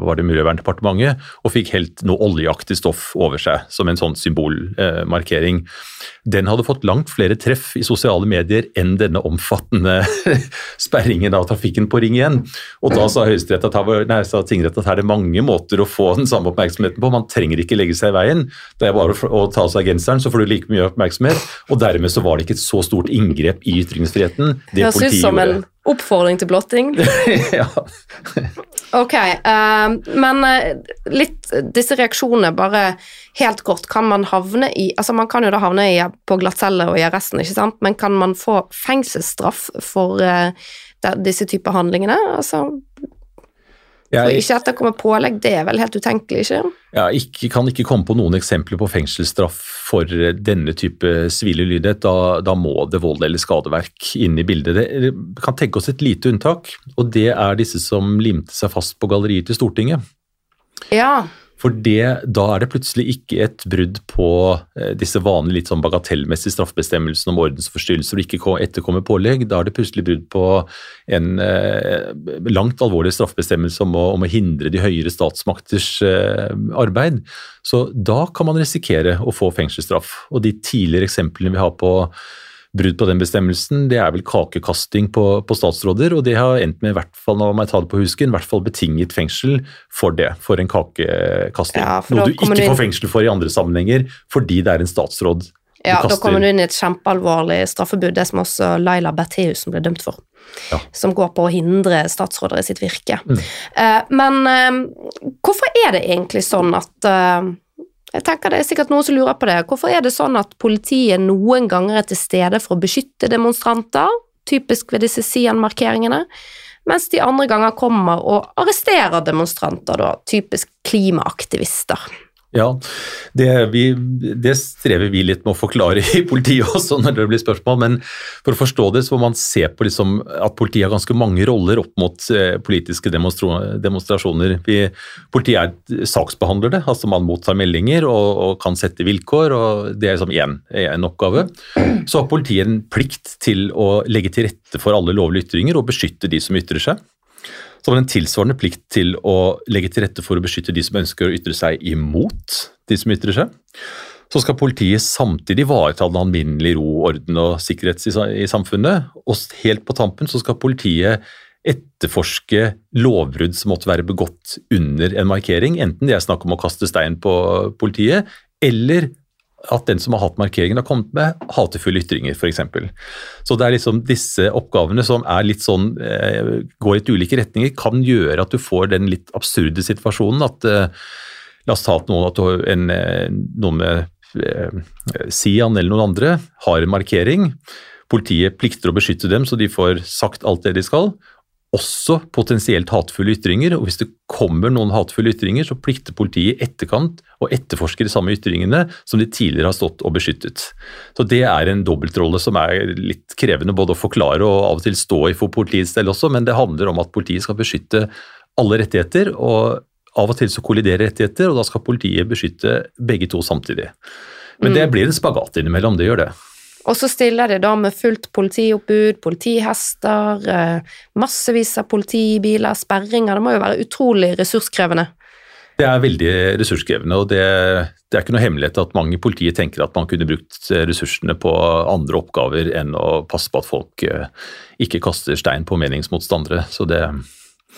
var det Miljøverndepartementet, og fikk helt noe oljeaktig stoff over seg som en sånn symbolmarkering. Den hadde fått langt flere treff i sosiale medier enn denne omfattende sperringen av trafikken på Ring 1. Og da sa Høyesterett at nei, sa tingrett at her er det mange måter å få den samme oppmerksomheten på. Man trenger ikke legge seg i veien. Det er bare å ta av seg genseren, så får du like mye oppmerksomhet. Og dermed så var det ikke et så stort inngrep i ytringsfriheten. Det politiet gjorde. Oppfordring til blotting? ja. Ok, uh, men uh, litt disse reaksjonene, bare helt kort. Kan man havne i Altså, man kan jo da havne i, på glattcelle og i arresten, ikke sant, men kan man få fengselsstraff for uh, disse typer handlingene? Altså jeg, ikke etterkomme pålegg, det er vel helt utenkelig, ikke? Jeg ikke, kan ikke komme på noen eksempler på fengselsstraff for denne type sivile lydighet. Da, da, må det vold eller skadeverk inn i bildet. Det kan tenke oss et lite unntak, og det er disse som limte seg fast på galleriet til Stortinget. Ja, for det, da er det plutselig ikke et brudd på eh, disse vanlige litt sånn bagatellmessige straffebestemmelsene om ordensforstyrrelser og ikke etterkomme pålegg. Da er det plutselig brudd på en eh, langt alvorlig straffebestemmelse om å, om å, hindre de høyere statsmakters eh, arbeid. Så da kan man risikere å få fengselsstraff. Og de tidligere eksemplene vi har på brudd på den bestemmelsen, det er vel kakekasting på, på, statsråder, og det har endt med, i hvert fall når jeg tar det på husken, i hvert fall betinget fengsel for det, for en kakekasting. Ja, Noe du ikke du får fengsel for i andre sammenhenger, fordi det er en statsråd ja, da kommer du inn i et kjempealvorlig straffebud, det som også Laila Bertheussen ble dømt for. Ja. Som går på å hindre statsråder i sitt virke. Mm. Uh, men uh, hvorfor er det egentlig sånn at uh, jeg tenker Det er sikkert noen som lurer på det. Hvorfor er det sånn at politiet noen ganger er til stede for å beskytte demonstranter, typisk ved disse Sian-markeringene, mens de andre ganger kommer og arresterer demonstranter, da, typisk klimaaktivister? Ja, det, vi, det, strever vi litt med å forklare i politiet også når det blir spørsmål. Men for å forstå det, så må man se på liksom at politiet har ganske mange roller opp mot eh, politiske demonstrasjoner. Vi, politiet er saksbehandlere, altså man mottar meldinger og, og kan sette vilkår. og Det er liksom én oppgave. Så har politiet en plikt til å legge til rette for alle lovlige ytringer og beskytte de som ytrer seg så har man en tilsvarende plikt til å legge til rette for å beskytte de som ønsker å ytre seg imot de som ytrer seg. Så skal politiet samtidig ivareta den alminnelige ro, orden og sikkerhet i samfunnet. Og helt på tampen så skal politiet etterforske lovbrudd som måtte være begått under en markering, enten det er snakk om å kaste stein på politiet, eller at den som har hatt markeringen, har kommet med hatefulle ytringer, f.eks. Så det er liksom disse oppgavene som er litt sånn, eh, går i ulike retninger, kan gjøre at du får den litt absurde situasjonen at eh, La oss ta at noen, at en, eh, noen med Sian eller noen andre har en markering. Politiet plikter å beskytte dem så de får sagt alt det de skal også potensielt hatefulle ytringer. og Hvis det kommer noen hatefulle ytringer, så plikter politiet i etterkant å etterforske de samme ytringene som de tidligere har stått og beskyttet. Så Det er en dobbeltrolle som er litt krevende både å forklare og av og til stå i for politiets del også, men det handler om at politiet skal beskytte alle rettigheter. og Av og til så kolliderer rettigheter, og da skal politiet beskytte begge to samtidig. Men det mm. blir en spagat innimellom, det gjør det. Og så stiller de da med fullt politioppbud, politihester, eh, massevis av politibiler, sperringer. Det må jo være utrolig ressurskrevende. Det er veldig ressurskrevende, og det, det, er ikke noe hemmelighet at mange i politiet tenker at man kunne brukt ressursene på andre oppgaver enn å passe på at folk eh, ikke kaster stein på meningsmotstandere. Så det,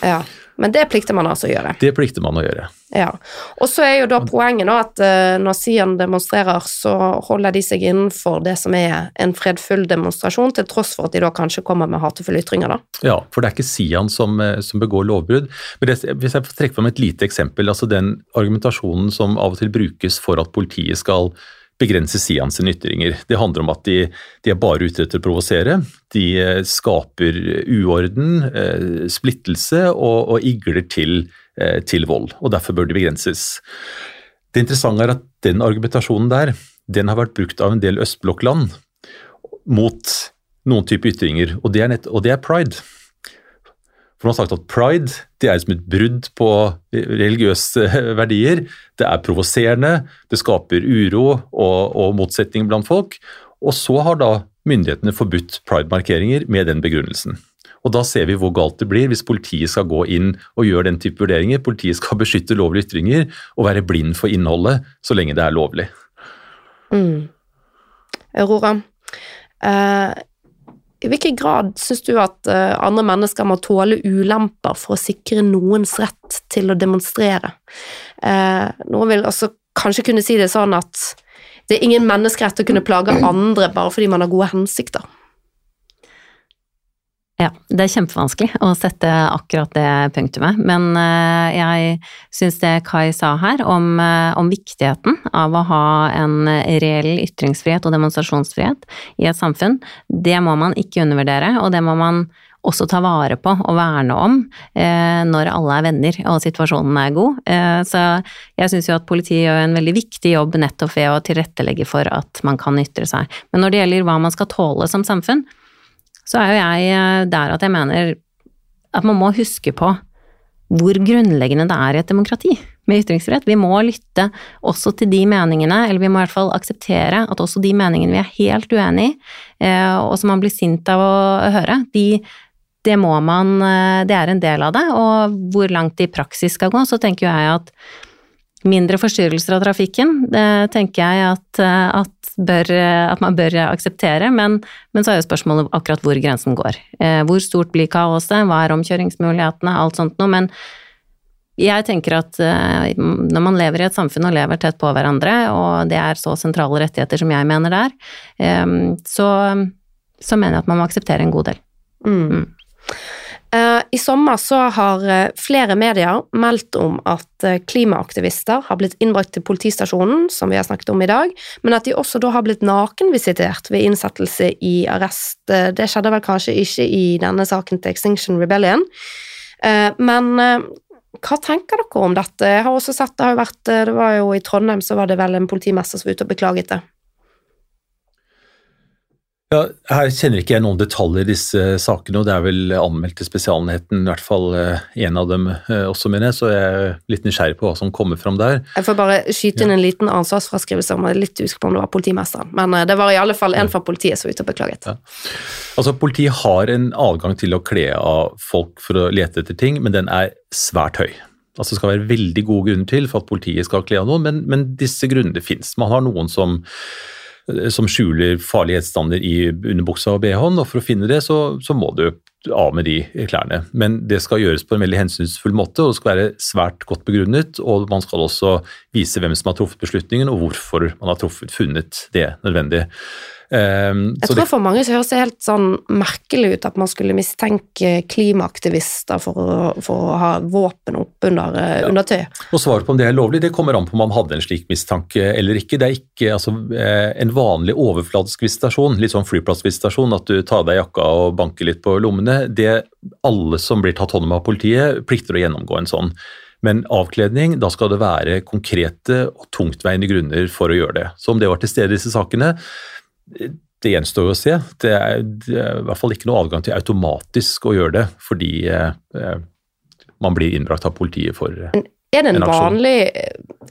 ja, Men det plikter man altså å gjøre? Det plikter man å gjøre. Ja, Og så er jo da poenget da at uh, når Sian demonstrerer, så holder de seg innenfor det som er en fredfull demonstrasjon, til tross for at de da kanskje kommer med hatefulle ytringer, da. Ja, for det er ikke Sian som, eh, som begår lovbrudd. Men det, hvis jeg får trekke fram et lite eksempel, altså den argumentasjonen som av og til brukes for at politiet skal begrense Sian sine ytringer. Det handler om at de, de er bare ute etter å provosere. De eh, skaper uorden, eh, splittelse og, og igler til, eh, til, vold. og Derfor bør de begrenses. Det interessante er at den argumentasjonen der den har vært brukt av en del østblokkland mot noen type ytringer, og det er, nett, og det er pride. For man har sagt at pride det er som et brudd på religiøse verdier. Det er provoserende, det skaper uro og, og motsetning blant folk. Og så har da myndighetene forbudt pride-markeringer med den begrunnelsen. Og Da ser vi hvor galt det blir hvis politiet skal gå inn og gjøre den type vurderinger. Politiet skal beskytte lovlige ytringer og være blind for innholdet så lenge det er lovlig. Mm. Aurora, eh, i hvilken grad syns du at uh, andre mennesker må tåle ulemper for å sikre noens rett til å demonstrere? Uh, noen vil altså kanskje kunne si det sånn at det er ingen menneskerett å kunne plage andre bare fordi man har gode hensikter. Ja, det er kjempevanskelig å sette akkurat det punktumet, men eh, jeg syns det Kai sa her om, eh, om, viktigheten av å ha en reell ytringsfrihet og demonstrasjonsfrihet i et samfunn, det må man ikke undervurdere, og det må man også ta vare på og verne om eh, når alle er venner og situasjonen er god. Så jeg syns jo at politiet gjør en veldig viktig jobb nettopp ved å tilrettelegge for at man kan ytre seg. Men når det gjelder hva man skal tåle som samfunn, så er jo jeg eh, der at jeg mener at man må huske på hvor grunnleggende det er i et demokrati med ytringsfrihet. Vi må lytte også til de meningene, eller vi må i hvert fall akseptere at også de meningene vi er helt uenig i, eh, og som man blir sint av å høre, de, det må man eh, Det er en del av det, og hvor langt det i praksis skal gå, så tenker jeg at mindre forstyrrelser av trafikken, det tenker jeg at, at bør, eh, at man bør akseptere, men, men, så er jo spørsmålet akkurat hvor grensen går. Eh, hvor stort blir kaoset, hva er omkjøringsmulighetene, alt sånt noe. Men jeg tenker at eh, når man lever i et samfunn og lever tett på hverandre, og det er så sentrale rettigheter som jeg mener det er, så, så mener jeg at man må akseptere en god del. Mm. Eh, I sommer så har eh, flere medier meldt om at eh, klimaaktivister har blitt innbrakt til politistasjonen, som vi har snakket om i dag, men at de også da har blitt nakenvisitert ved innsettelse i arrest. Det skjedde vel kanskje ikke i denne saken til Extinction Rebellion, men hva tenker dere om dette? Jeg har også sett, det har vært, det var jo i Trondheim så var det vel en politimester som var ute og beklaget det. Ja, her kjenner ikke jeg noen detaljer i disse sakene, og det er vel anmeldt til Spesialenheten, i hvert fall én eh, av dem eh, også, mener jeg, så jeg er litt nysgjerrig på hva som kommer fram der. Jeg får bare skyte inn en liten ansvarsfraskrivelse, om jeg er litt usikker på om det var politimesteren, men eh, det var i alle fall en fra politiet som var ute og beklaget. Ja. Altså, Politiet har en adgang til å kle av folk for å lete etter ting, men den er svært høy. Altså Det skal være veldig gode grunner til for at politiet skal kle av noen, men, men disse grunnene fins. Man har noen som som skjuler farlige gjenstander i underbuksa og bh-en. Og for å finne det, så, så, må du av med de klærne. Men det skal gjøres på en veldig hensynsfull måte, og det skal være svært godt begrunnet. Og man skal også vise hvem som har truffet beslutningen, og hvorfor man har truffet, funnet det nødvendig. Um, jeg tror det, for mange så høres det helt sånn merkelig ut at man skulle mistenke klimaaktivister for å, for å ha våpen opp under, eh, ja. undertøy. Og Svaret på om det er lovlig, det kommer an på om man hadde en slik mistanke eller ikke. Det er ikke altså, eh, en vanlig overfladisk visitasjon, litt sånn flyplassvisitasjon, at du tar av deg jakka og banker litt på lommene. Det alle som blir tatt hånd om av politiet, plikter å gjennomgå en sånn. Men avkledning, da skal det være konkrete og tungtveiende grunner for å gjøre det. Så om det var til stede i disse sakene, det gjenstår å se. Det er, det er, i hvert fall ikke noe adgang til automatisk å gjøre det, fordi eh, man blir innbrakt av politiet for en, er det, en vanlig,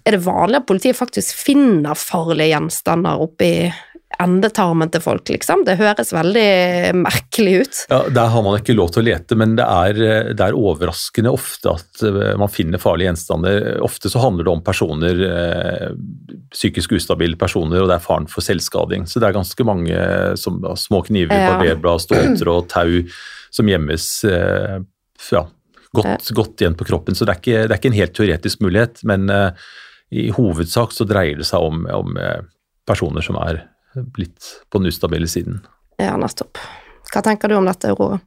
er det vanlig at politiet faktisk finner farlige gjenstander oppi endetarmen til folk, liksom. Det høres veldig merkelig ut. Ja, Der har man ikke lov til å lete, men det er, det er overraskende ofte at eh, man finner farlige gjenstander. Ofte så handler det om personer, eh, psykisk ustabile personer, og det er faren for selvskading. Så det er ganske mange som, små kniver, ja. barberblad, ståltråd, tau som gjemmes eh, ja, godt, godt, igjen på kroppen. Så det er, ikke, det er ikke en helt teoretisk mulighet, men i hovedsak så dreier det seg om, om personer som er blitt på den ustabile siden. Ja, nettopp. Hva tenker du om dette, Aurora?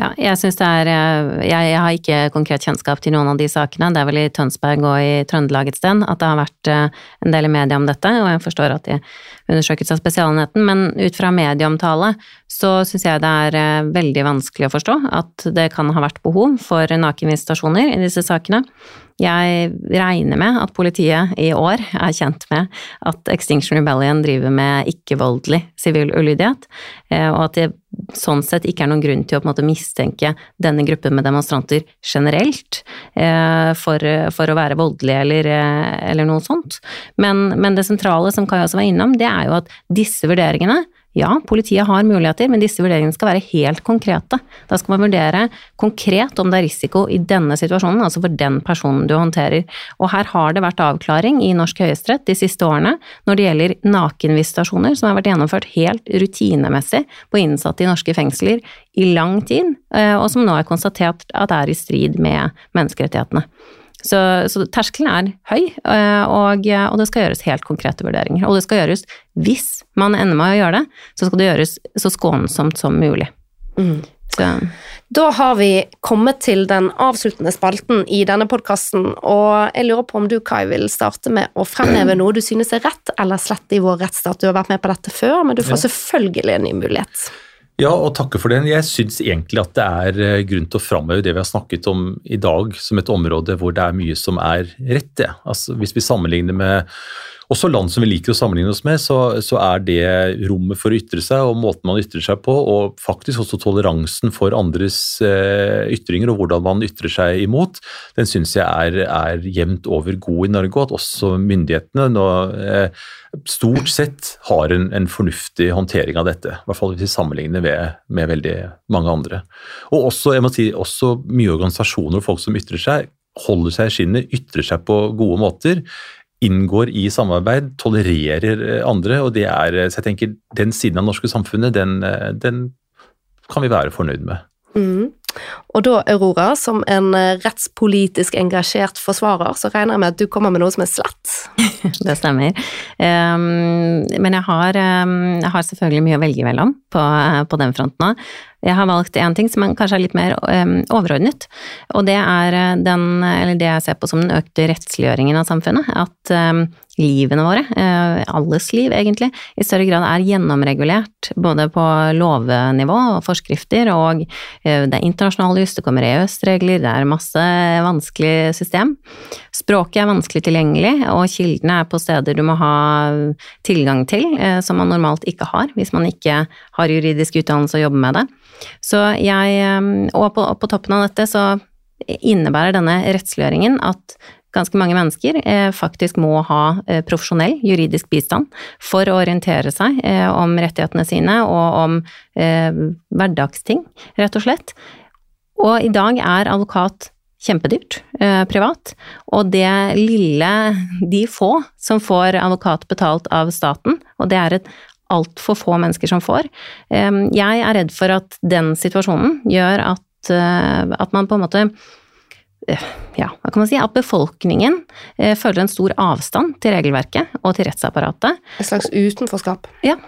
Ja, jeg syns det er eh, jeg, jeg, har ikke konkret kjennskap til noen av de sakene. Det er vel i Tønsberg og i Trøndelag et sted at det har vært eh, en del i media om dette, og jeg forstår at de undersøkes av Spesialenheten, men ut fra medieomtale så syns jeg det er eh, veldig vanskelig å forstå at det kan ha vært behov for nakenvisitasjoner i disse sakene. Jeg regner med at politiet i år er kjent med at Extinction Rebellion driver med ikke-voldelig sivil ulydighet, eh, og at det sånn sett ikke er noen grunn til å på en måte mistenke denne gruppen med demonstranter generelt eh, for, for å være voldelige eller, eh, eller noe sånt. Men, men det sentrale som Kai også var innom, det er jo at disse vurderingene ja, politiet har muligheter, men disse vurderingene skal være helt konkrete. Da skal man vurdere konkret om det er risiko i denne situasjonen, altså for den personen du håndterer. Og her har det vært avklaring i norsk høyesterett de siste årene når det gjelder nakenvisitasjoner som har vært gjennomført helt rutinemessig på innsatte i norske fengsler i lang tid, eh, og som nå er konstatert at er i strid med menneskerettighetene. Så, så terskelen er høy, eh, og, og, det skal gjøres helt konkrete vurderinger. Og det skal gjøres, hvis man ender med å gjøre det, så skal det gjøres så skånsomt som mulig. Mm. Da har vi kommet til den avsluttende spalten i denne podkasten, og jeg lurer på om du, Kai, vil starte med å fremheve noe du synes er rett eller slett i vår rettsstat. Du har vært med på dette før, men du får selvfølgelig en ny mulighet. Ja, og takke for den. Jeg syns egentlig at det er eh, grunn til å framheve det vi har snakket om i dag, som et område hvor det er mye som er rett. Det. Altså, hvis vi sammenligner med også land som vi liker å sammenligne oss med, så, så, er det rommet for å ytre seg og måten man ytrer seg på, og faktisk også toleransen for andres eh, ytringer og hvordan man ytrer seg imot, den syns jeg er, er, jevnt over god i Norge, og at også myndighetene nå eh, stort sett har en, en, fornuftig håndtering av dette. I hvert fall hvis vi sammenligner med, med veldig mange andre. Og også, jeg må si, også mye organisasjoner og folk som ytrer seg, holder seg i skinnet, ytrer seg på gode måter inngår i samarbeid, tolererer eh, andre. og det er, så jeg tenker Den siden av det norske samfunnet, den, eh, den kan vi være fornøyd med. Mm. Og da, Aurora, som en eh, rettspolitisk engasjert forsvarer, så regner jeg med at du kommer med noe som er slett? det stemmer. Um, men jeg har, um, jeg har, selvfølgelig mye å velge mellom på, på den fronten òg. Jeg har valgt én ting som kanskje er litt mer um, overordnet, og det er den, eller det jeg ser på som den økte rettsliggjøringen av samfunnet. At livene våre, eh, alles liv egentlig, i større grad er gjennomregulert både på lovnivå og forskrifter, og eh, det er internasjonale jus, det kommer EØS-regler, det er masse vanskelig system. Språket er vanskelig tilgjengelig, og kildene er på steder du må ha tilgang til, eh, som man normalt ikke har hvis man ikke har juridisk utdannelse og jobber med det. Så jeg, og på, på toppen av dette så innebærer denne rettsliggjøringen at ganske mange mennesker eh, faktisk må ha eh, profesjonell juridisk bistand for å orientere seg eh, om rettighetene sine og om hverdagsting, rett og slett. Og i dag er advokat kjempedyrt privat, og det lille, de få som får advokat betalt av staten, og det er et altfor få mennesker som får. Jeg er redd for at den situasjonen gjør at, eh, at man på en måte eh, ja, hva kan man si, at befolkningen eh, føler en stor avstand til regelverket og til rettsapparatet. Et slags utenforskap? Ja,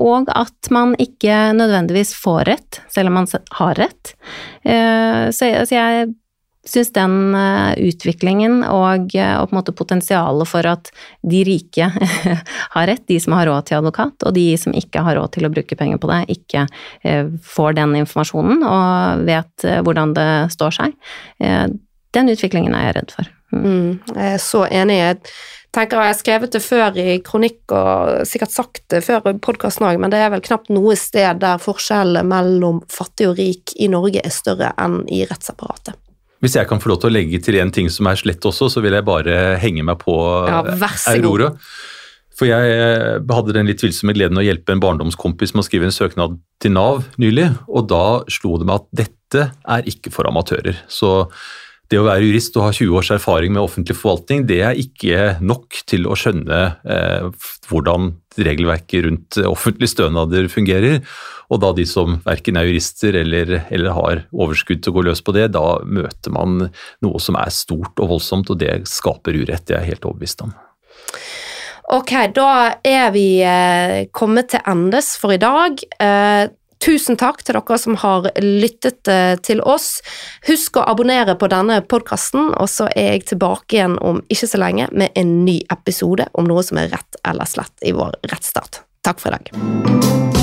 og at man ikke nødvendigvis får rett, selv om man har rett. Så jeg syns den eh, utviklingen og, eh, og, på en måte potensialet for at de rike har rett, de som har råd til advokat, og de som ikke har råd til å bruke penger på det, ikke eh, får den informasjonen og vet hvordan det står seg, den utviklingen er jeg redd for. Mm. Mm, jeg er så enig. Jeg tenker Jeg har skrevet det før i kronikk og sikkert sagt det før i podkasten òg, men det er vel knapt noe sted der forskjellene mellom fattig og rik i Norge er større enn i rettsapparatet. Hvis jeg kan få lov til å legge til en ting som er slett også, så vil jeg bare henge meg på ja, Aurora. For jeg eh, hadde den litt tvilsomme gleden å hjelpe en barndomskompis med å skrive en søknad til Nav nylig, og da slo det meg at dette er ikke for amatører. Så det å være jurist og ha 20 års erfaring med offentlig forvaltning, det er ikke nok til å skjønne eh, hvordan regelverket rundt offentlige stønader fungerer. Og da de som verken er jurister eller, eller, har overskudd til å gå løs på det, da møter man noe som er stort og voldsomt, og det skaper urett. Det er jeg helt overbevist om. Ok, da er vi eh, kommet til endes for i dag. Eh, Tusen takk til dere som har lyttet eh, til oss. Husk å abonnere på denne podkasten, og så er jeg tilbake igjen om ikke så lenge med en ny episode om noe som er rett eller slett i vår rettsstat. Takk for i dag.